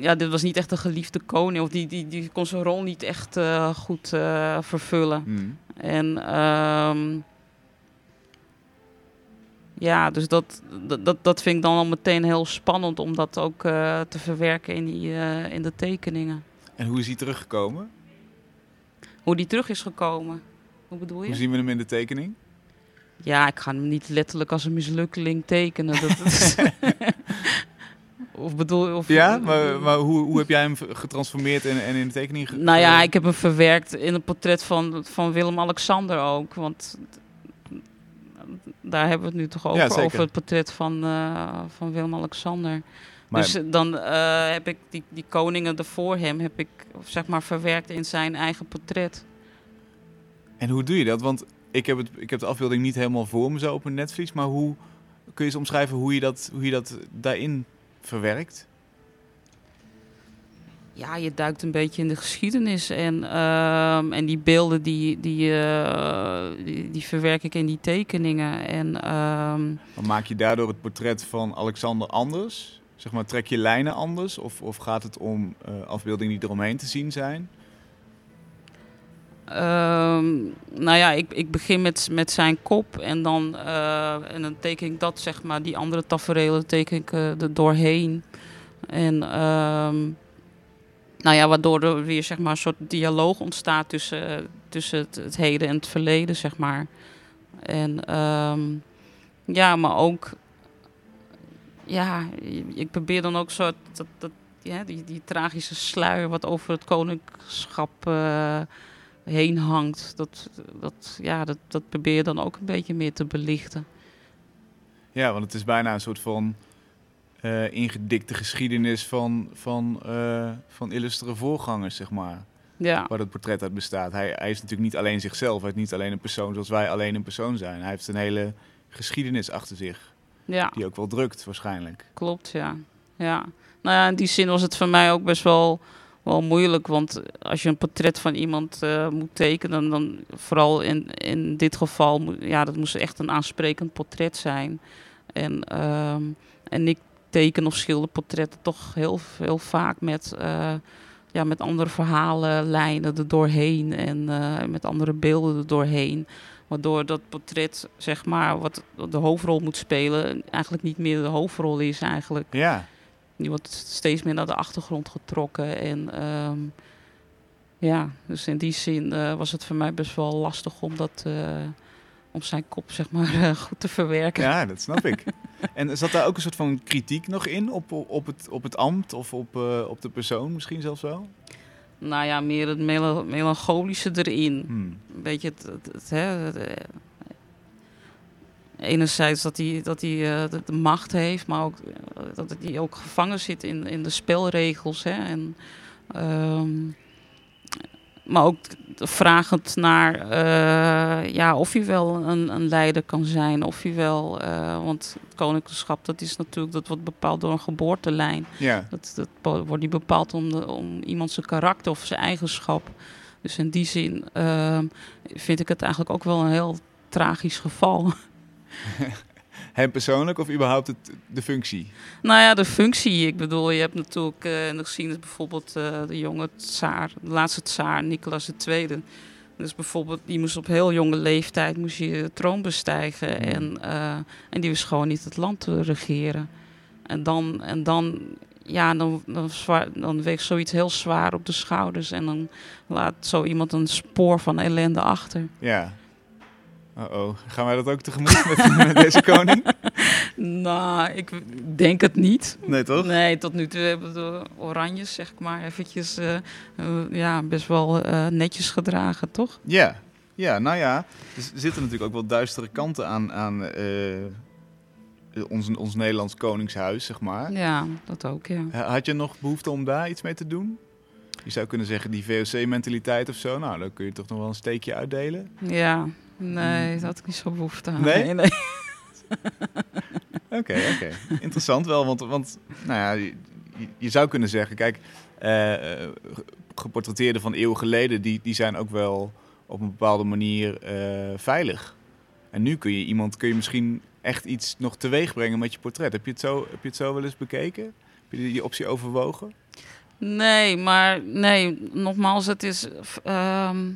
ja, dit was niet echt een geliefde koning. Of die, die, die kon zijn rol niet echt eh, goed eh, vervullen. Mhm. En ehm, ja, dus dat, dat, dat- vind ik dan al meteen heel spannend om dat ook eh, te verwerken in, die, in de tekeningen. En hoe is hij teruggekomen? Hoe die terug is gekomen. Hoe bedoel je? Hoe zien we hem in de tekening? Ja, ik ga hem niet letterlijk als een mislukkeling tekenen. Dat, dat- of bedoel of, Ja, maar, maar hoe, hoe heb jij hem getransformeerd en, en in de tekening ge- Nou ja, ge- ik heb hem verwerkt in het portret van, van Willem-Alexander ook. Want daar hebben we het nu toch over, Ja, over het portret van, eh, van Willem-Alexander. Maar- dus eh, dan eh, heb ik die, die koningen ervoor hem heb ik, zeg maar, verwerkt in zijn eigen portret. En hoe doe je dat? Want ik heb, het, ik heb de afbeelding niet helemaal voor me zo op een netvlies. Maar hoe kun je eens omschrijven hoe je dat, hoe je dat daarin verwerkt? Ja, je duikt een beetje in de geschiedenis. En, ehm, en die beelden die, die, eh, die, die verwerk ik in die tekeningen. En ehm, maak je daardoor het portret van Alexander anders? Zeg maar, trek je lijnen anders? Of, of gaat het om eh, afbeeldingen die eromheen te zien zijn? Ehm, nou ja, ik, ik begin met, met zijn kop en dan, eh, en teken ik dat, zeg maar, die andere tafereelen teken ik eh, er doorheen. En ehm, nou ja, waardoor er weer zeg maar, een soort dialoog ontstaat tussen, tussen het, heden en het verleden, zeg maar. En ehm, ja, maar ook, ja, ik probeer dan ook dat, dat, ja, die, die tragische sluier wat over het koningschap eh, heen hangt. Dat, dat, ja, dat, dat probeer je dan ook een beetje meer te belichten. Ja, want het is bijna een soort van eh, ingedikte geschiedenis van, van, eh, van illustere voorgangers, zeg maar. Ja, Waar dat portret uit bestaat. Hij, hij is natuurlijk niet alleen zichzelf. Hij is niet alleen een persoon zoals wij alleen een persoon zijn. Hij heeft een hele geschiedenis achter zich. ja, Die ook wel drukt, waarschijnlijk. klopt, ja. ja. Nou ja, in die zin was het voor mij ook best wel, wel moeilijk. Want als je een portret van iemand eh, moet tekenen, dan vooral in, in dit geval, ja, dat moest echt een aansprekend portret zijn. En, ehm, en ik teken of schilder portretten toch heel, heel vaak met, eh, ja, met andere verhalenlijnen er doorheen en eh, met andere beelden er doorheen. Waardoor dat portret, zeg maar, wat de hoofdrol moet spelen, eigenlijk niet meer de hoofdrol is eigenlijk. Ja, Die wordt steeds meer naar de achtergrond getrokken. En ehm, ja, dus in die zin eh, was het voor mij best wel lastig om dat eh, om zijn kop zeg maar eh, goed te verwerken. ja, dat snap ik. En zat daar ook een soort van kritiek nog in op, op, het, op het ambt of op, op de persoon misschien zelfs wel? Nou ja, meer het mela- melancholische erin. Hmm. Een beetje het, het, het, hè, het, enerzijds dat hij, dat hij eh, de, macht heeft, maar ook eh, dat hij ook gevangen zit in, in de spelregels. Hè, en, ehm, maar ook vragend naar eh, ja, of hij wel een, een leider kan zijn, of hij wel, want het dat is natuurlijk, dat wordt bepaald door een geboortelijn. Ja, Dat, dat wordt niet bepaald om, de, om iemand zijn karakter of zijn eigenschap. Dus in die zin ehm, vind ik het eigenlijk ook wel een heel tragisch geval. hem persoonlijk of überhaupt het, de functie? nou ja, de functie. Ik bedoel, je hebt natuurlijk eh, in de geschiedenis bijvoorbeeld eh, de jonge tsaar, de laatste tsaar, Nicolaas II. Dus bijvoorbeeld, die moest op heel jonge leeftijd moest je de troon bestijgen. En, eh, en die was gewoon niet het land te regeren. En dan, en dan, ja, dan, dan, zwaar, dan weegt zoiets heel zwaar op de schouders. En dan laat zo iemand een spoor van ellende achter. Ja. Oh-oh, gaan wij dat ook tegemoet met, met deze koning? Nou, ik denk het niet. Nee, toch? Nee, tot nu toe hebben de Oranjes, zeg ik maar, eventjes eh, eh, ja, best wel eh, netjes gedragen, toch? Ja, ja nou ja. Er zitten natuurlijk ook wel duistere kanten aan, aan ons, ons Nederlands koningshuis, zeg maar. Ja, dat ook, ja. Ha- Had je nog behoefte om daar iets mee te doen? Je zou kunnen zeggen die VOC-mentaliteit of zo. Nou, dan kun je toch nog wel een steekje uitdelen. Ja, nee, dat had ik niet zo behoefte aan. Nee? nee. Oké, oké. Interessant wel, want, want nou ja, je, je zou kunnen zeggen, kijk, eh, geportretteerden van eeuwen geleden, die, die zijn ook wel op een bepaalde manier eh, veilig. En nu kun je iemand, kun je misschien echt iets nog teweeg brengen met je portret. Heb je het zo, heb je het zo wel eens bekeken? Heb je die, die optie overwogen? Nee, maar nee, nogmaals, het is. ehm,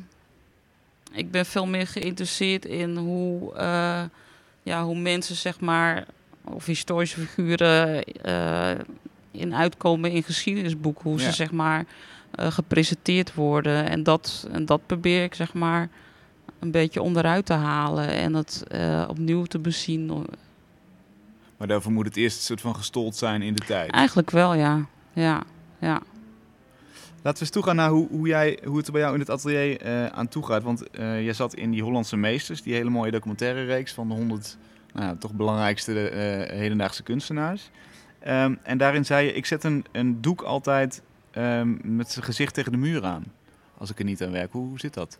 ik ben veel meer geïnteresseerd in hoe, eh, ja, hoe mensen, zeg maar, of historische figuren eh, in uitkomen in geschiedenisboeken. Hoe Ja. ze, zeg maar, eh, gepresenteerd worden. En dat, en dat probeer ik, zeg maar, een beetje onderuit te halen. En het opnieuw te bezien. Maar daarvoor moet het eerst een soort van gestold zijn in de tijd. Eigenlijk wel, ja. Ja, ja. Laten we eens toegaan naar hoe, hoe, jij, hoe het er bij jou in het atelier eh, aan toe gaat. Want eh, jij zat in die Hollandse Meesters, die hele mooie documentaire reeks van de 100 nou, toch belangrijkste eh, hedendaagse kunstenaars. Ehm, en daarin zei je, ik zet een, een doek altijd ehm, met zijn gezicht tegen de muur aan. Als ik er niet aan werk. Hoe, hoe zit dat?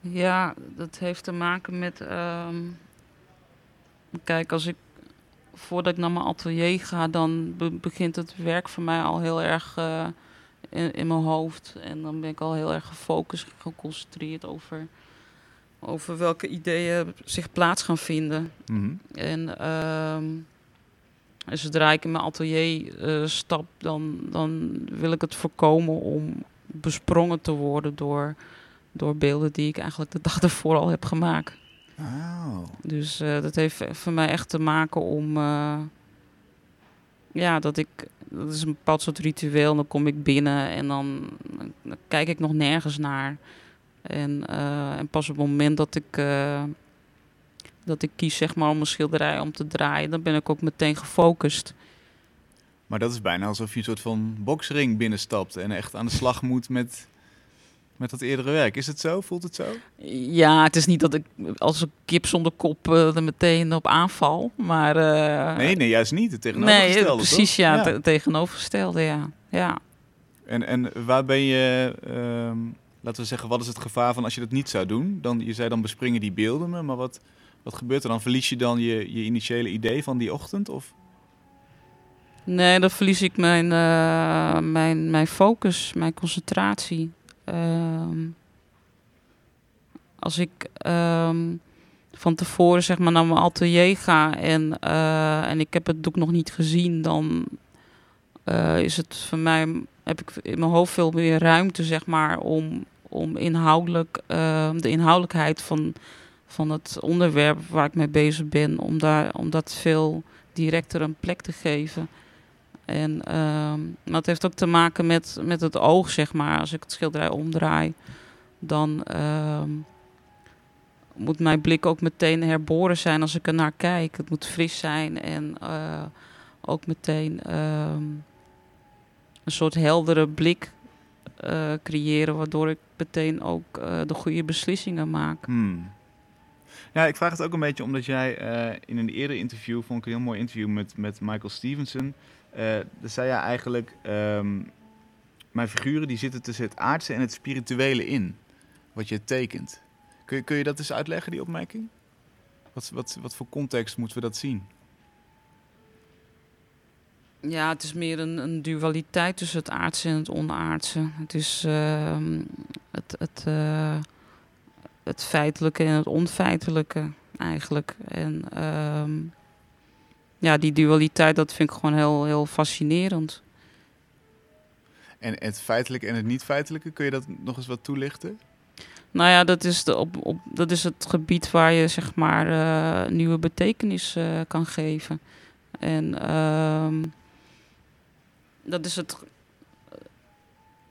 Ja, dat heeft te maken met. ehm, kijk, als ik. Voordat ik naar mijn atelier ga, dan be- begint het werk voor mij al heel erg eh, in, in mijn hoofd. En dan ben ik al heel erg gefocust, geconcentreerd over, over welke ideeën zich plaats gaan vinden. Mhm. En ehm, en zodra ik in mijn atelier eh, stap, dan, dan wil ik het voorkomen om besprongen te worden door, door beelden die ik eigenlijk de dag ervoor al heb gemaakt. Oh. Dus eh, dat heeft voor mij echt te maken om. eh, ja, dat ik. Dat is een bepaald soort ritueel. Dan kom ik binnen en dan, dan kijk ik nog nergens naar. En, eh, en pas op het moment dat ik. dat ik kies zeg maar om een schilderij om te draaien, dan ben ik ook meteen gefocust. Maar dat is bijna alsof je een soort van boksring binnenstapt en echt aan de slag moet met, met dat eerdere werk. Is het zo? Voelt het zo? Ja, het is niet dat ik als een kip zonder kop eh, er meteen op aanval, maar... eh, Nee, nee, juist niet. Het nee, tegenovergestelde, precies, toch? ja, te- tegenovergestelde, ja. ja. En, en waar ben je, ehm, laten we zeggen, wat is het gevaar van als je dat niet zou doen? Dan, je zei dan bespringen die beelden me, maar wat, wat gebeurt er dan? Verlies je dan je, je initiële idee van die ochtend? Of? Nee, dan verlies ik mijn, eh, mijn, mijn focus, mijn concentratie. Ehm, als ik ehm, van tevoren zeg maar naar mijn atelier ga en, eh, en ik heb het doek nog niet gezien, dan eh, is het voor mij, heb ik in mijn hoofd veel meer ruimte zeg maar om, om inhoudelijk, ehm, de inhoudelijkheid van, van het onderwerp waar ik mee bezig ben, om, daar, om dat veel directer een plek te geven. En het heeft ook te maken met, met het oog, zeg maar. Als ik het schilderij omdraai, dan ehm, moet mijn blik ook meteen herboren zijn als ik er naar kijk. Het moet fris zijn en eh, ook meteen ehm, een soort heldere blik eh, creëren, waardoor ik meteen ook eh, de goede beslissingen maak. Hmm. Ja, ik vraag het ook een beetje omdat jij in een eerder interview, vond ik een heel mooi interview met, met Michael Stevenson. Eh daar zei jij eigenlijk, ehm, mijn figuren die zitten tussen het aardse en het spirituele in, wat je tekent. Kun je, kun je dat eens uitleggen, die opmerking? Wat, wat, wat voor context moeten we dat zien? Ja, het is meer een, een dualiteit tussen het aardse en het onaardse. Het is ehm, het, het, eh, het feitelijke en het onfeitelijke eigenlijk. En ehm, ja, die dualiteit, dat vind ik gewoon heel, heel fascinerend. En het feitelijke en het niet feitelijke, kun je dat nog eens wat toelichten? Nou ja, dat is, de, op, op, dat is het gebied waar je zeg maar eh, nieuwe betekenis eh, kan geven. En ehm, dat is het,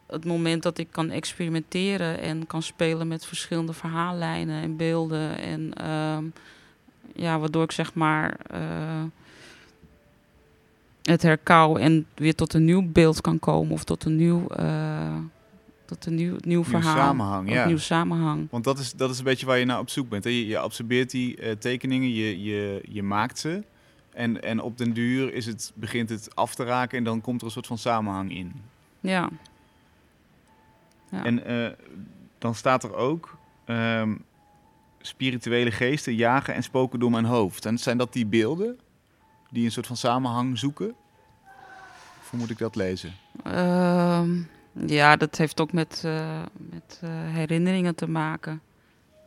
het moment dat ik kan experimenteren en kan spelen met verschillende verhaallijnen en beelden. En ehm, ja, waardoor ik zeg maar eh, het herkou en weer tot een nieuw beeld kan komen of tot een nieuw, eh, tot een nieuw, nieuw Nieuw verhaal. samenhang, Of ja. nieuw samenhang. Want dat is, dat is een beetje waar je naar op zoek bent. Hè? Je, je absorbeert die eh, tekeningen, je, je, je maakt ze. En, en op den duur is het, begint het af te raken en dan komt er een soort van samenhang in. Ja. Ja. En eh, dan staat er ook ehm, spirituele geesten jagen en spoken door mijn hoofd. En zijn dat die beelden die een soort van samenhang zoeken? Of moet ik dat lezen? Ehm, ja, dat heeft ook met, eh, met eh, herinneringen te maken.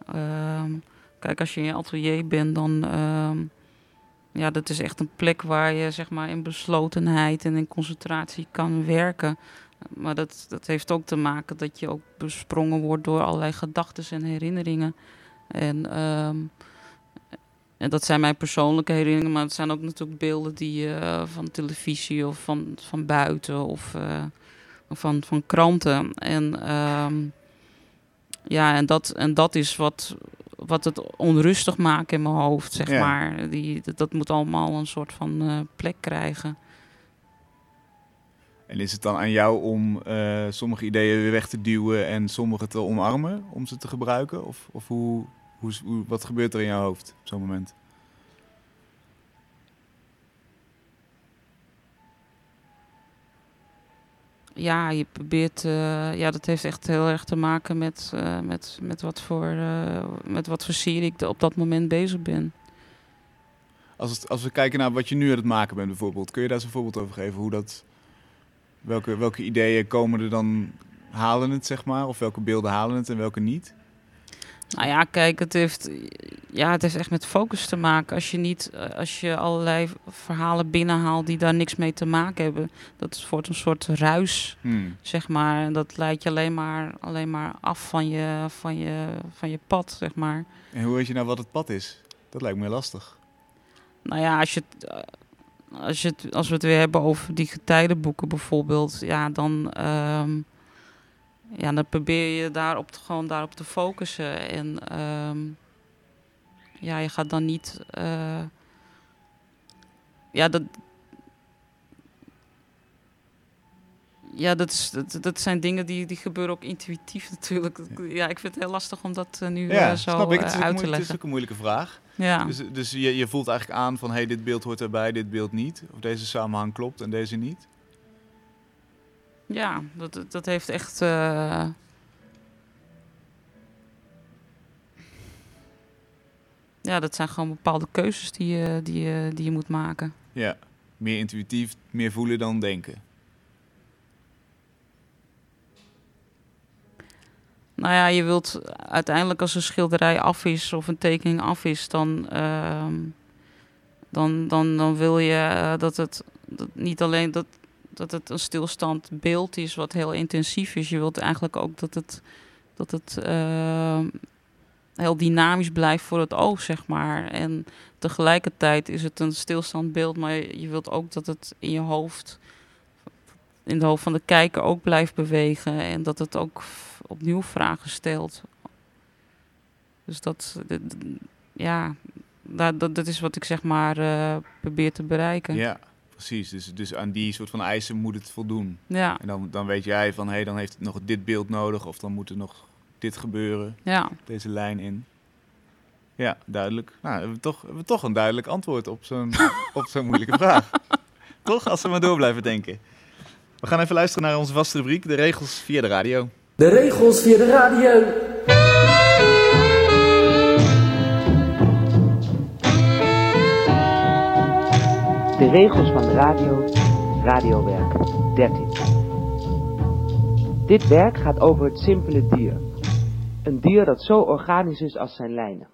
Ehm, kijk, als je in je atelier bent, dan... ehm, ja, dat is echt een plek waar je zeg maar in beslotenheid en in concentratie kan werken. Maar dat, dat heeft ook te maken dat je ook besprongen wordt door allerlei gedachten en herinneringen. En, En dat zijn mijn persoonlijke herinneringen, maar het zijn ook natuurlijk beelden die eh, van televisie of van, van buiten of eh, van, van kranten. En ehm, ja, en dat, en dat is wat, wat het onrustig maakt in mijn hoofd, zeg Ja. maar. Die, dat, dat moet allemaal een soort van eh, plek krijgen. En is het dan aan jou om sommige ideeën weer weg te duwen en sommige te omarmen om ze te gebruiken? Of, of hoe, hoe, hoe- wat gebeurt er in jouw hoofd op zo'n moment? Ja, je probeert. eh, ja, dat heeft echt heel erg te maken met, eh, met, met, wat, voor, eh, met wat voor serie ik op dat moment bezig ben. Als, het, als we kijken naar wat je nu aan het maken bent bijvoorbeeld, kun je daar eens een voorbeeld over geven? Hoe dat, welke, welke ideeën komen er dan, halen het zeg maar? Of welke beelden halen het en welke niet? Nou ja, kijk, het heeft, ja, het heeft echt met focus te maken. Als je niet, eh, als je allerlei verhalen binnenhaalt die daar niks mee te maken hebben, dat wordt een soort ruis, Hmm. zeg maar. En dat leidt je alleen maar, alleen maar af van je, van, je, van je pad, zeg maar. En hoe weet je nou wat het pad is? Dat lijkt me lastig. Nou ja, als, je eh, als, je als we het weer hebben over die getijdenboeken bijvoorbeeld, ja, dan, ehm, ja, dan probeer je daarop te, gewoon daarop te focussen. En ehm, ja, je gaat dan niet. eh, ja, dat. Ja, dat, is, dat, dat zijn dingen die, die gebeuren ook intuïtief natuurlijk. Ja, ik vind het heel lastig om dat eh, nu Ja, eh, zo snap ik. Het eh, is, uit te het is leggen. ook een moeilijke vraag. Ja. Dus, dus je, je voelt eigenlijk aan van, hey, dit beeld hoort erbij, dit beeld niet. Of deze samenhang klopt en deze niet. Ja, dat, dat- heeft echt. eh, Ja, dat zijn gewoon bepaalde keuzes die je, die je, die je moet maken. Ja, meer intuïtief, meer voelen dan denken. Nou ja, je wilt uiteindelijk als een schilderij af is of een tekening af is, dan, ehm, dan, dan, dan wil je eh, dat het dat niet alleen dat, dat het een stilstand beeld is wat heel intensief is. Je wilt eigenlijk ook dat het, dat het ehm, heel dynamisch blijft voor het oog, zeg maar. En tegelijkertijd is het een stilstand beeld, maar je wilt ook dat het in je hoofd, in de hoofd van de kijker ook blijft bewegen. En dat het ook opnieuw vragen stelt. Dus dat, ja, dat, dat is wat ik zeg maar eh, probeer te bereiken. Ja, precies. Dus, dus aan die soort van eisen moet het voldoen. Ja, En dan, dan weet jij van, hé, hey, dan heeft het nog dit beeld nodig. Of dan moet er nog dit gebeuren, ja. deze lijn in. Ja, duidelijk. Nou, hebben we toch, hebben we toch een duidelijk antwoord op zo'n op zo'n moeilijke vraag. toch? Als we maar door blijven denken. We gaan even luisteren naar onze vaste rubriek, de regels via de radio. De regels via de radio. De regels van de radio, radiowerk 13. Dit werk gaat over het simpele dier. Een dier dat zo organisch is als zijn lijnen.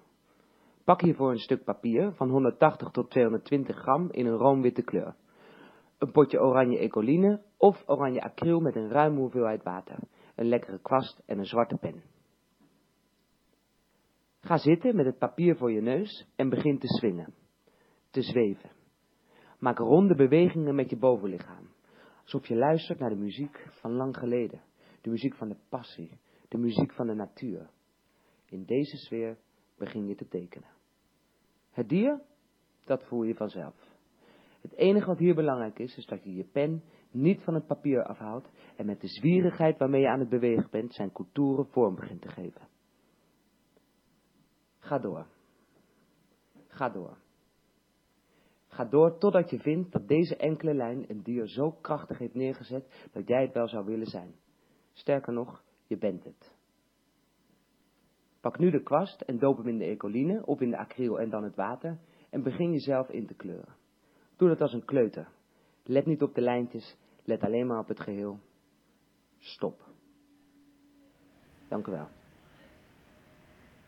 Pak hiervoor een stuk papier van 180 tot 220 gram in een roomwitte kleur. Een potje oranje ecoline of oranje acryl met een ruime hoeveelheid water. Een lekkere kwast en een zwarte pen. Ga zitten met het papier voor je neus en begin te swingen. Te zweven. Maak ronde bewegingen met je bovenlichaam. Alsof je luistert naar de muziek van lang geleden. De muziek van de passie. De muziek van de natuur. In deze sfeer begin je te tekenen. Het dier, dat voel je vanzelf. Het enige wat hier belangrijk is, is dat je je pen niet van het papier afhaalt en met de zwierigheid waarmee je aan het bewegen bent zijn contouren vorm begint te geven. Ga door. Ga door. Ga door totdat je vindt dat deze enkele lijn een dier zo krachtig heeft neergezet dat jij het wel zou willen zijn. Sterker nog, je bent het. Pak nu de kwast en doop hem in de ecoline of in de acryl en dan het water en begin jezelf in te kleuren. Doe dat als een kleuter. Let niet op de lijntjes, let alleen maar op het geheel. Stop. Dank u wel.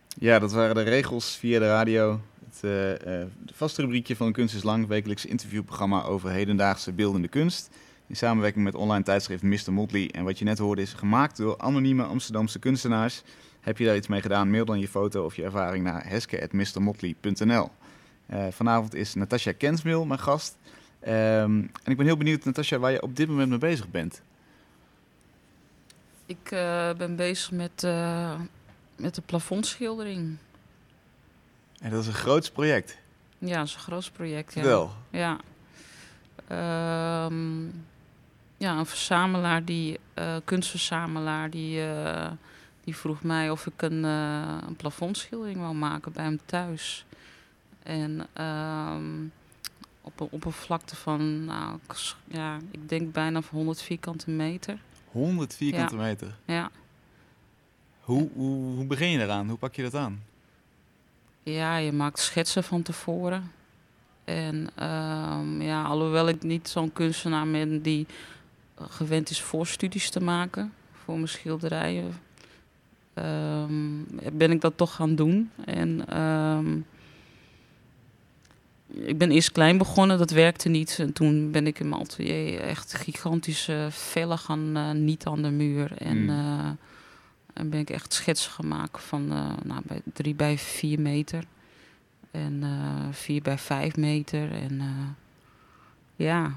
Ja, dat waren de regels via de radio. Het eh, eh, vaste rubriekje van Kunst is Lang, wekelijks interviewprogramma over hedendaagse beeldende kunst. In samenwerking met online tijdschrift Mr. Motley. En wat je net hoorde is gemaakt door anonieme Amsterdamse kunstenaars. Heb je daar iets mee gedaan, mail dan je foto of je ervaring naar heske.mrmotley.nl. Eh, vanavond is Natasja Kensmil mijn gast. Ehm, en ik ben heel benieuwd, Natasja, waar je op dit moment mee bezig bent. Ik ben bezig met, met de plafondschildering. En dat is een groot project. Ja, dat is een groot project. Ja. Wel. Ja. Ehm, ja, een verzamelaar, die, eh, kunstverzamelaar, die, eh, die vroeg mij of ik een, eh een plafondschildering wou maken bij hem thuis. En ehm, op een oppervlakte van, nou, ja, ik denk bijna van 100 vierkante meter. 100 vierkante meter. Ja. Hoe, hoe, hoe begin je eraan? Hoe pak je dat aan? Ja, je maakt schetsen van tevoren. En ehm, ja, alhoewel ik niet zo'n kunstenaar ben die gewend is voorstudies te maken voor mijn schilderijen, ehm, ben ik dat toch gaan doen. En ehm, ik ben eerst klein begonnen, dat werkte niet. En toen ben ik in mijn atelier echt gigantische vellen gaan eh niet aan de muur. En Hmm. eh, en ben ik echt schetsen maken van eh, nou, bij drie bij vier meter. En eh vier bij vijf meter. En eh, ja.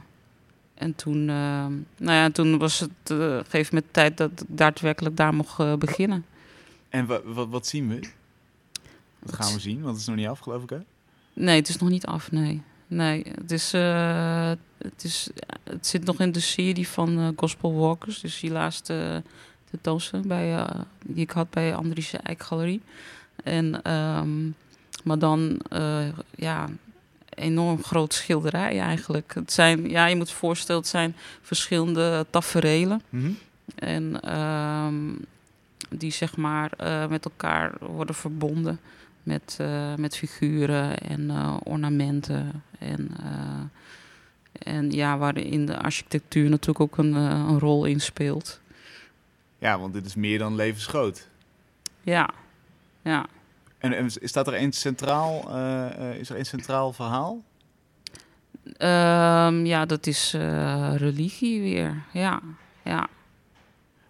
En toen, eh, nou ja, toen was het eh, een gegeven moment tijd dat ik daadwerkelijk daar mocht eh, beginnen. En wa- wat, wat zien we? Wat gaan we zien? Want het is nog niet af, geloof ik, hè? Nee, het is nog niet af, nee. Nee, het, is, eh, het, is, het zit nog in de serie van eh, Gospel Walkers. Dus die laatste tentoonstelling bij, eh, die ik had bij Andriese Eikgalerie. En, ehm, maar dan, eh, ja, enorm groot schilderij eigenlijk. Het zijn, ja, je moet je voorstellen, het zijn verschillende taferelen. Mhm. En ehm, die zeg maar eh, met elkaar worden verbonden met, met figuren en ornamenten. En, en ja, waarin de architectuur natuurlijk ook een, een rol in speelt. Ja, want dit is meer dan levensgroot. Ja, ja. En, en staat er een centraal, eh, eh, is er een centraal verhaal? Ehm, ja, dat is eh, religie weer. Ja, ja.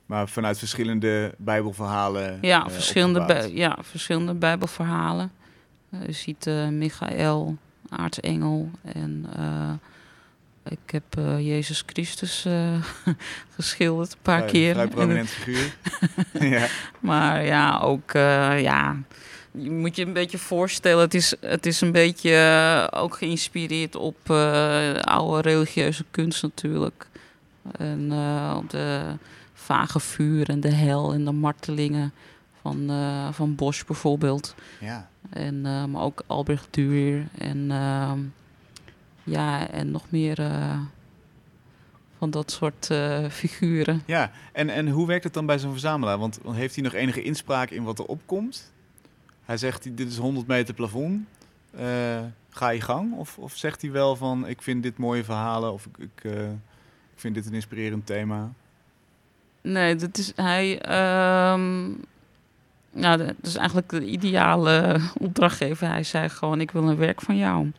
Maar vanuit verschillende bijbelverhalen Ja, verschillende, bij- ja verschillende bijbelverhalen. Je ziet Michael, aartsengel en ik heb eh, Jezus Christus eh, geschilderd een paar Vrij- keer. Vrij En prominent figuur. ja. Maar ja, ook eh, ja, je moet je een beetje voorstellen. Het is, het is een beetje ook geïnspireerd op oude religieuze kunst natuurlijk. En op de vage vuur en de hel en de martelingen van, van Bosch bijvoorbeeld. ja. En, maar ook Albrecht Duur en ehm, ja, en nog meer eh, van dat soort eh, figuren. Ja, en, en hoe werkt het dan bij zo'n verzamelaar? Want, heeft hij nog enige inspraak in wat er opkomt? Hij zegt, dit is 100 meter plafond. Eh, ga je gang? Of, of zegt hij wel van, ik vind dit mooie verhalen of ik, ik, ik vind dit een inspirerend thema? Nee, dat is hij. nou, dat is eigenlijk de ideale opdrachtgever. Hij zei gewoon: Ik wil een werk van jou.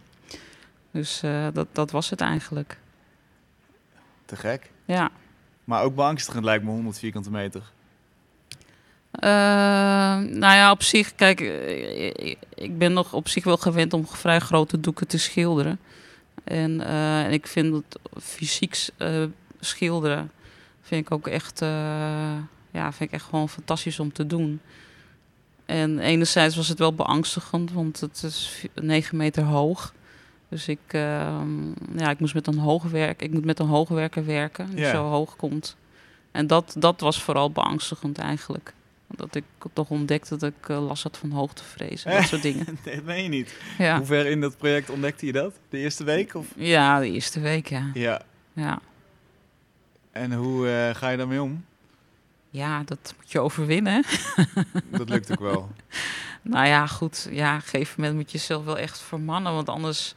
Dus eh, dat, dat was het eigenlijk. Te gek. Ja. Maar ook beangstigend lijkt me 100 vierkante meter. Eh, nou ja, op zich, kijk, eh, ik- ben nog op zich wel gewend om vrij grote doeken te schilderen. En, en ik vind dat fysiek schilderen vind ik ook echt, ja, vind ik echt gewoon fantastisch om te doen. En enerzijds was het wel beangstigend, want het is 9 meter hoog. Dus ik, ehm, ja, ik moest met een hoogwerk, ik moet met een hoogwerker werken, die zo hoog komt. En dat, dat was vooral beangstigend eigenlijk. Dat ik toch ontdekte dat ik eh, last had van hoogtevrees en dat soort dingen. nee, dat meen je niet. Ja. Hoe ver in dat project ontdekte je dat? De eerste week? Of? ja, de eerste week, ja. Ja. Ja, En hoe eh, ga je daarmee om? ja dat moet je overwinnen. Dat lukt ook wel. Nou ja, goed. Ja, op een gegeven moment moet je jezelf wel echt vermannen. Want anders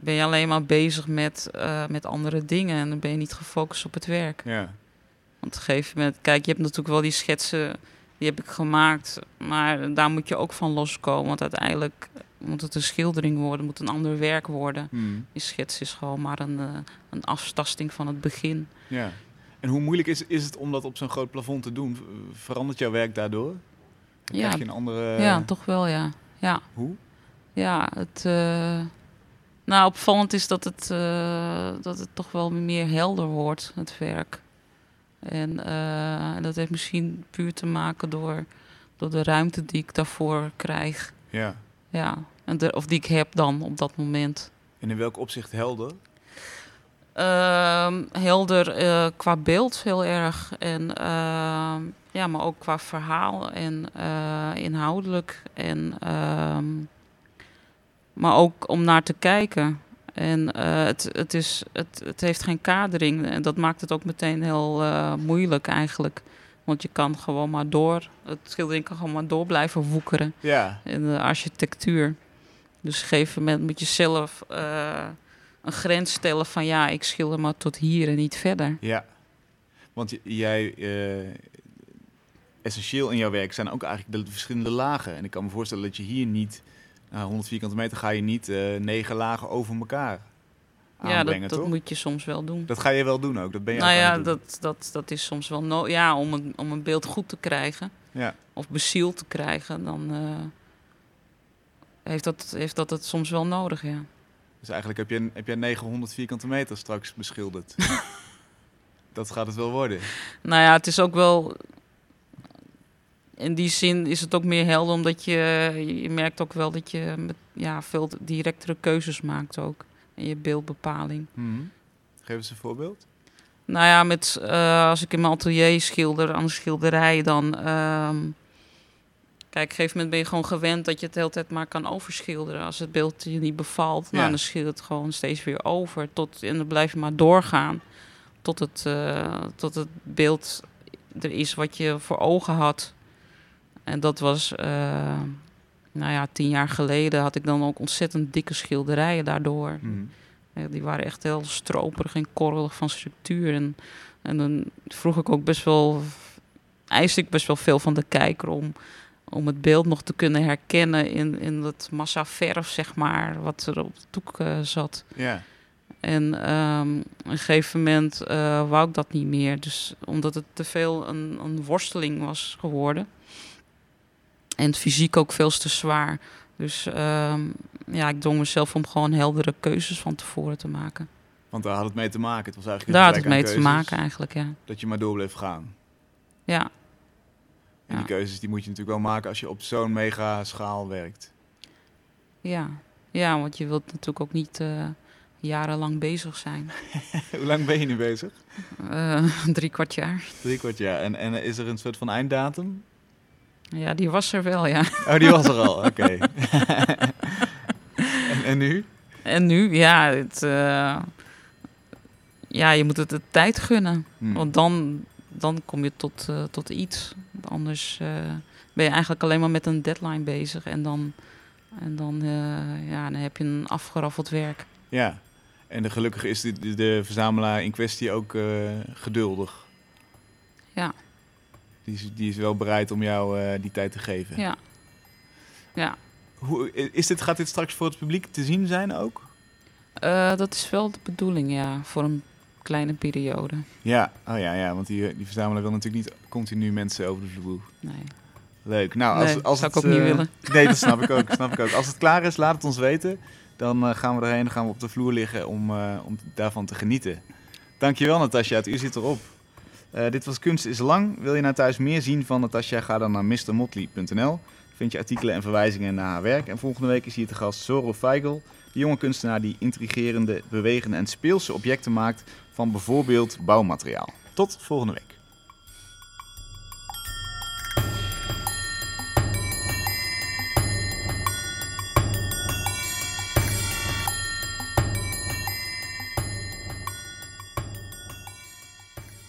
ben je alleen maar bezig met, eh, met andere dingen. En dan ben je niet gefocust op het werk. Ja. Want op een gegeven moment, kijk, je hebt natuurlijk wel die schetsen, die heb ik gemaakt. Maar daar moet je ook van loskomen. Want uiteindelijk moet het een schildering worden, moet een ander werk worden. Hmm. Die schets is gewoon maar een, eh, een aftasting van het begin. ja. En hoe moeilijk is, is het om dat op zo'n groot plafond te doen? Verandert jouw werk daardoor? Ja. Krijg je een andere... ja, toch wel, ja. Ja. Hoe? ja, het. eh, nou, opvallend is dat het, eh, dat het toch wel meer helder wordt, het werk. En eh, dat heeft misschien puur te maken door, door de ruimte die ik daarvoor krijg. Ja. Ja, en de, of die ik heb dan op dat moment. En in welk opzicht helder? Ehm, helder eh, qua beeld heel erg. En, ehm, ja, maar ook qua verhaal en inhoudelijk. En, ehm, maar ook om naar te kijken. En eh, het, het, is, het, het heeft geen kadering. En dat maakt het ook meteen heel eh, moeilijk eigenlijk. Want je kan gewoon maar door. Het schildering kan gewoon maar door blijven woekeren Ja. in de architectuur. Dus op een gegeven moment moet je zelf eh, een grens stellen van ja, ik schilder maar tot hier en niet verder. Ja. Want jij, essentieel in jouw werk zijn ook eigenlijk de verschillende lagen. En ik kan me voorstellen dat je hier niet, nou, 100 vierkante meter ga je niet eh, negen lagen over elkaar ja, aanbrengen, dat, dat moet je soms wel doen. Dat ga je wel doen ook, dat ben je nou ja, dat, dat, dat is soms wel nodig. Ja, om een, om een beeld goed te krijgen Ja. of bezield te krijgen, dan eh, heeft, dat, heeft dat het soms wel nodig, ja. Dus eigenlijk heb je, heb jij 900 vierkante meter straks beschilderd. dat gaat het wel worden. Nou ja, het is ook wel. In die zin is het ook meer helder, omdat je, je merkt ook wel dat je met, ja, veel directere keuzes maakt ook. In je beeldbepaling. Mhm. Geef eens een voorbeeld. Nou ja, met, eh, als ik in mijn atelier schilder aan een schilderij, dan. ehm, kijk, op een gegeven moment ben je gewoon gewend dat je het de hele tijd maar kan overschilderen. Als het beeld je niet bevalt, Ja. nou, dan schilder je het gewoon steeds weer over. Tot, en dan blijf je maar doorgaan tot het, eh, tot het beeld er is wat je voor ogen had. En dat was, eh, nou ja, tien jaar geleden had ik dan ook ontzettend dikke schilderijen daardoor. Mhm. Die waren echt heel stroperig en korrelig van structuur. En, en dan vroeg ik ook best wel, eiste ik best wel veel van de kijker om, om het beeld nog te kunnen herkennen in, in dat massa verf, zeg maar, wat er op de doek eh, zat. Ja. En ehm, op een gegeven moment eh, wou ik dat niet meer. Dus omdat het te veel een, een worsteling was geworden. En fysiek ook veel te zwaar. Dus ehm, ja, ik dwong mezelf om gewoon heldere keuzes van tevoren te maken. Want daar had het mee te maken. Het was eigenlijk een Daar had het mee te maken eigenlijk, ja. Dat je maar door bleef gaan. Ja, En die keuzes die moet je natuurlijk wel maken als je op zo'n mega schaal werkt. ja. ja, want je wilt natuurlijk ook niet eh, jarenlang bezig zijn. Hoe lang ben je nu bezig? Eh, drie kwart jaar. Drie kwart jaar. En, en is er een soort van einddatum? Ja, die was er wel, ja. Oh, die was er al. Oké. en, en nu? En nu, ja, het, eh, ja, je moet het de tijd gunnen. Hm. Want dan, dan kom je tot, eh, tot iets. Anders eh, ben je eigenlijk alleen maar met een deadline bezig. En dan, en dan, ja, dan heb je een afgeraffeld werk. Ja. En de, gelukkig is de, de, de verzamelaar in kwestie ook geduldig. Ja. Die is, die is wel bereid om jou eh, die tijd te geven. Ja. Ja, Hoe, is dit, gaat dit straks voor het publiek te zien zijn ook? Eh, dat is wel de bedoeling, ja, voor een kleine periode. Ja, oh ja, ja want die, die verzamelaar wil natuurlijk niet continu mensen over de vloer. Nee, Leuk. Nou, als, Nee, als zou ik het, ook niet eh, willen. Nee, dat snap ik ook. snap ik ook. Als het klaar is, laat het ons weten. Dan gaan we erheen, dan gaan we op de vloer liggen om, om daarvan te genieten. Dankjewel Natasja, het uur zit erop. Eh, dit was Kunst is Lang. Wil je nou thuis meer zien van Natasja, ga dan naar mrmotley.nl. Vind je artikelen en verwijzingen naar haar werk. En volgende week is hier te gast Zorro Feigl, de jonge kunstenaar die intrigerende, bewegende en speelse objecten maakt van bijvoorbeeld bouwmateriaal. Tot volgende week.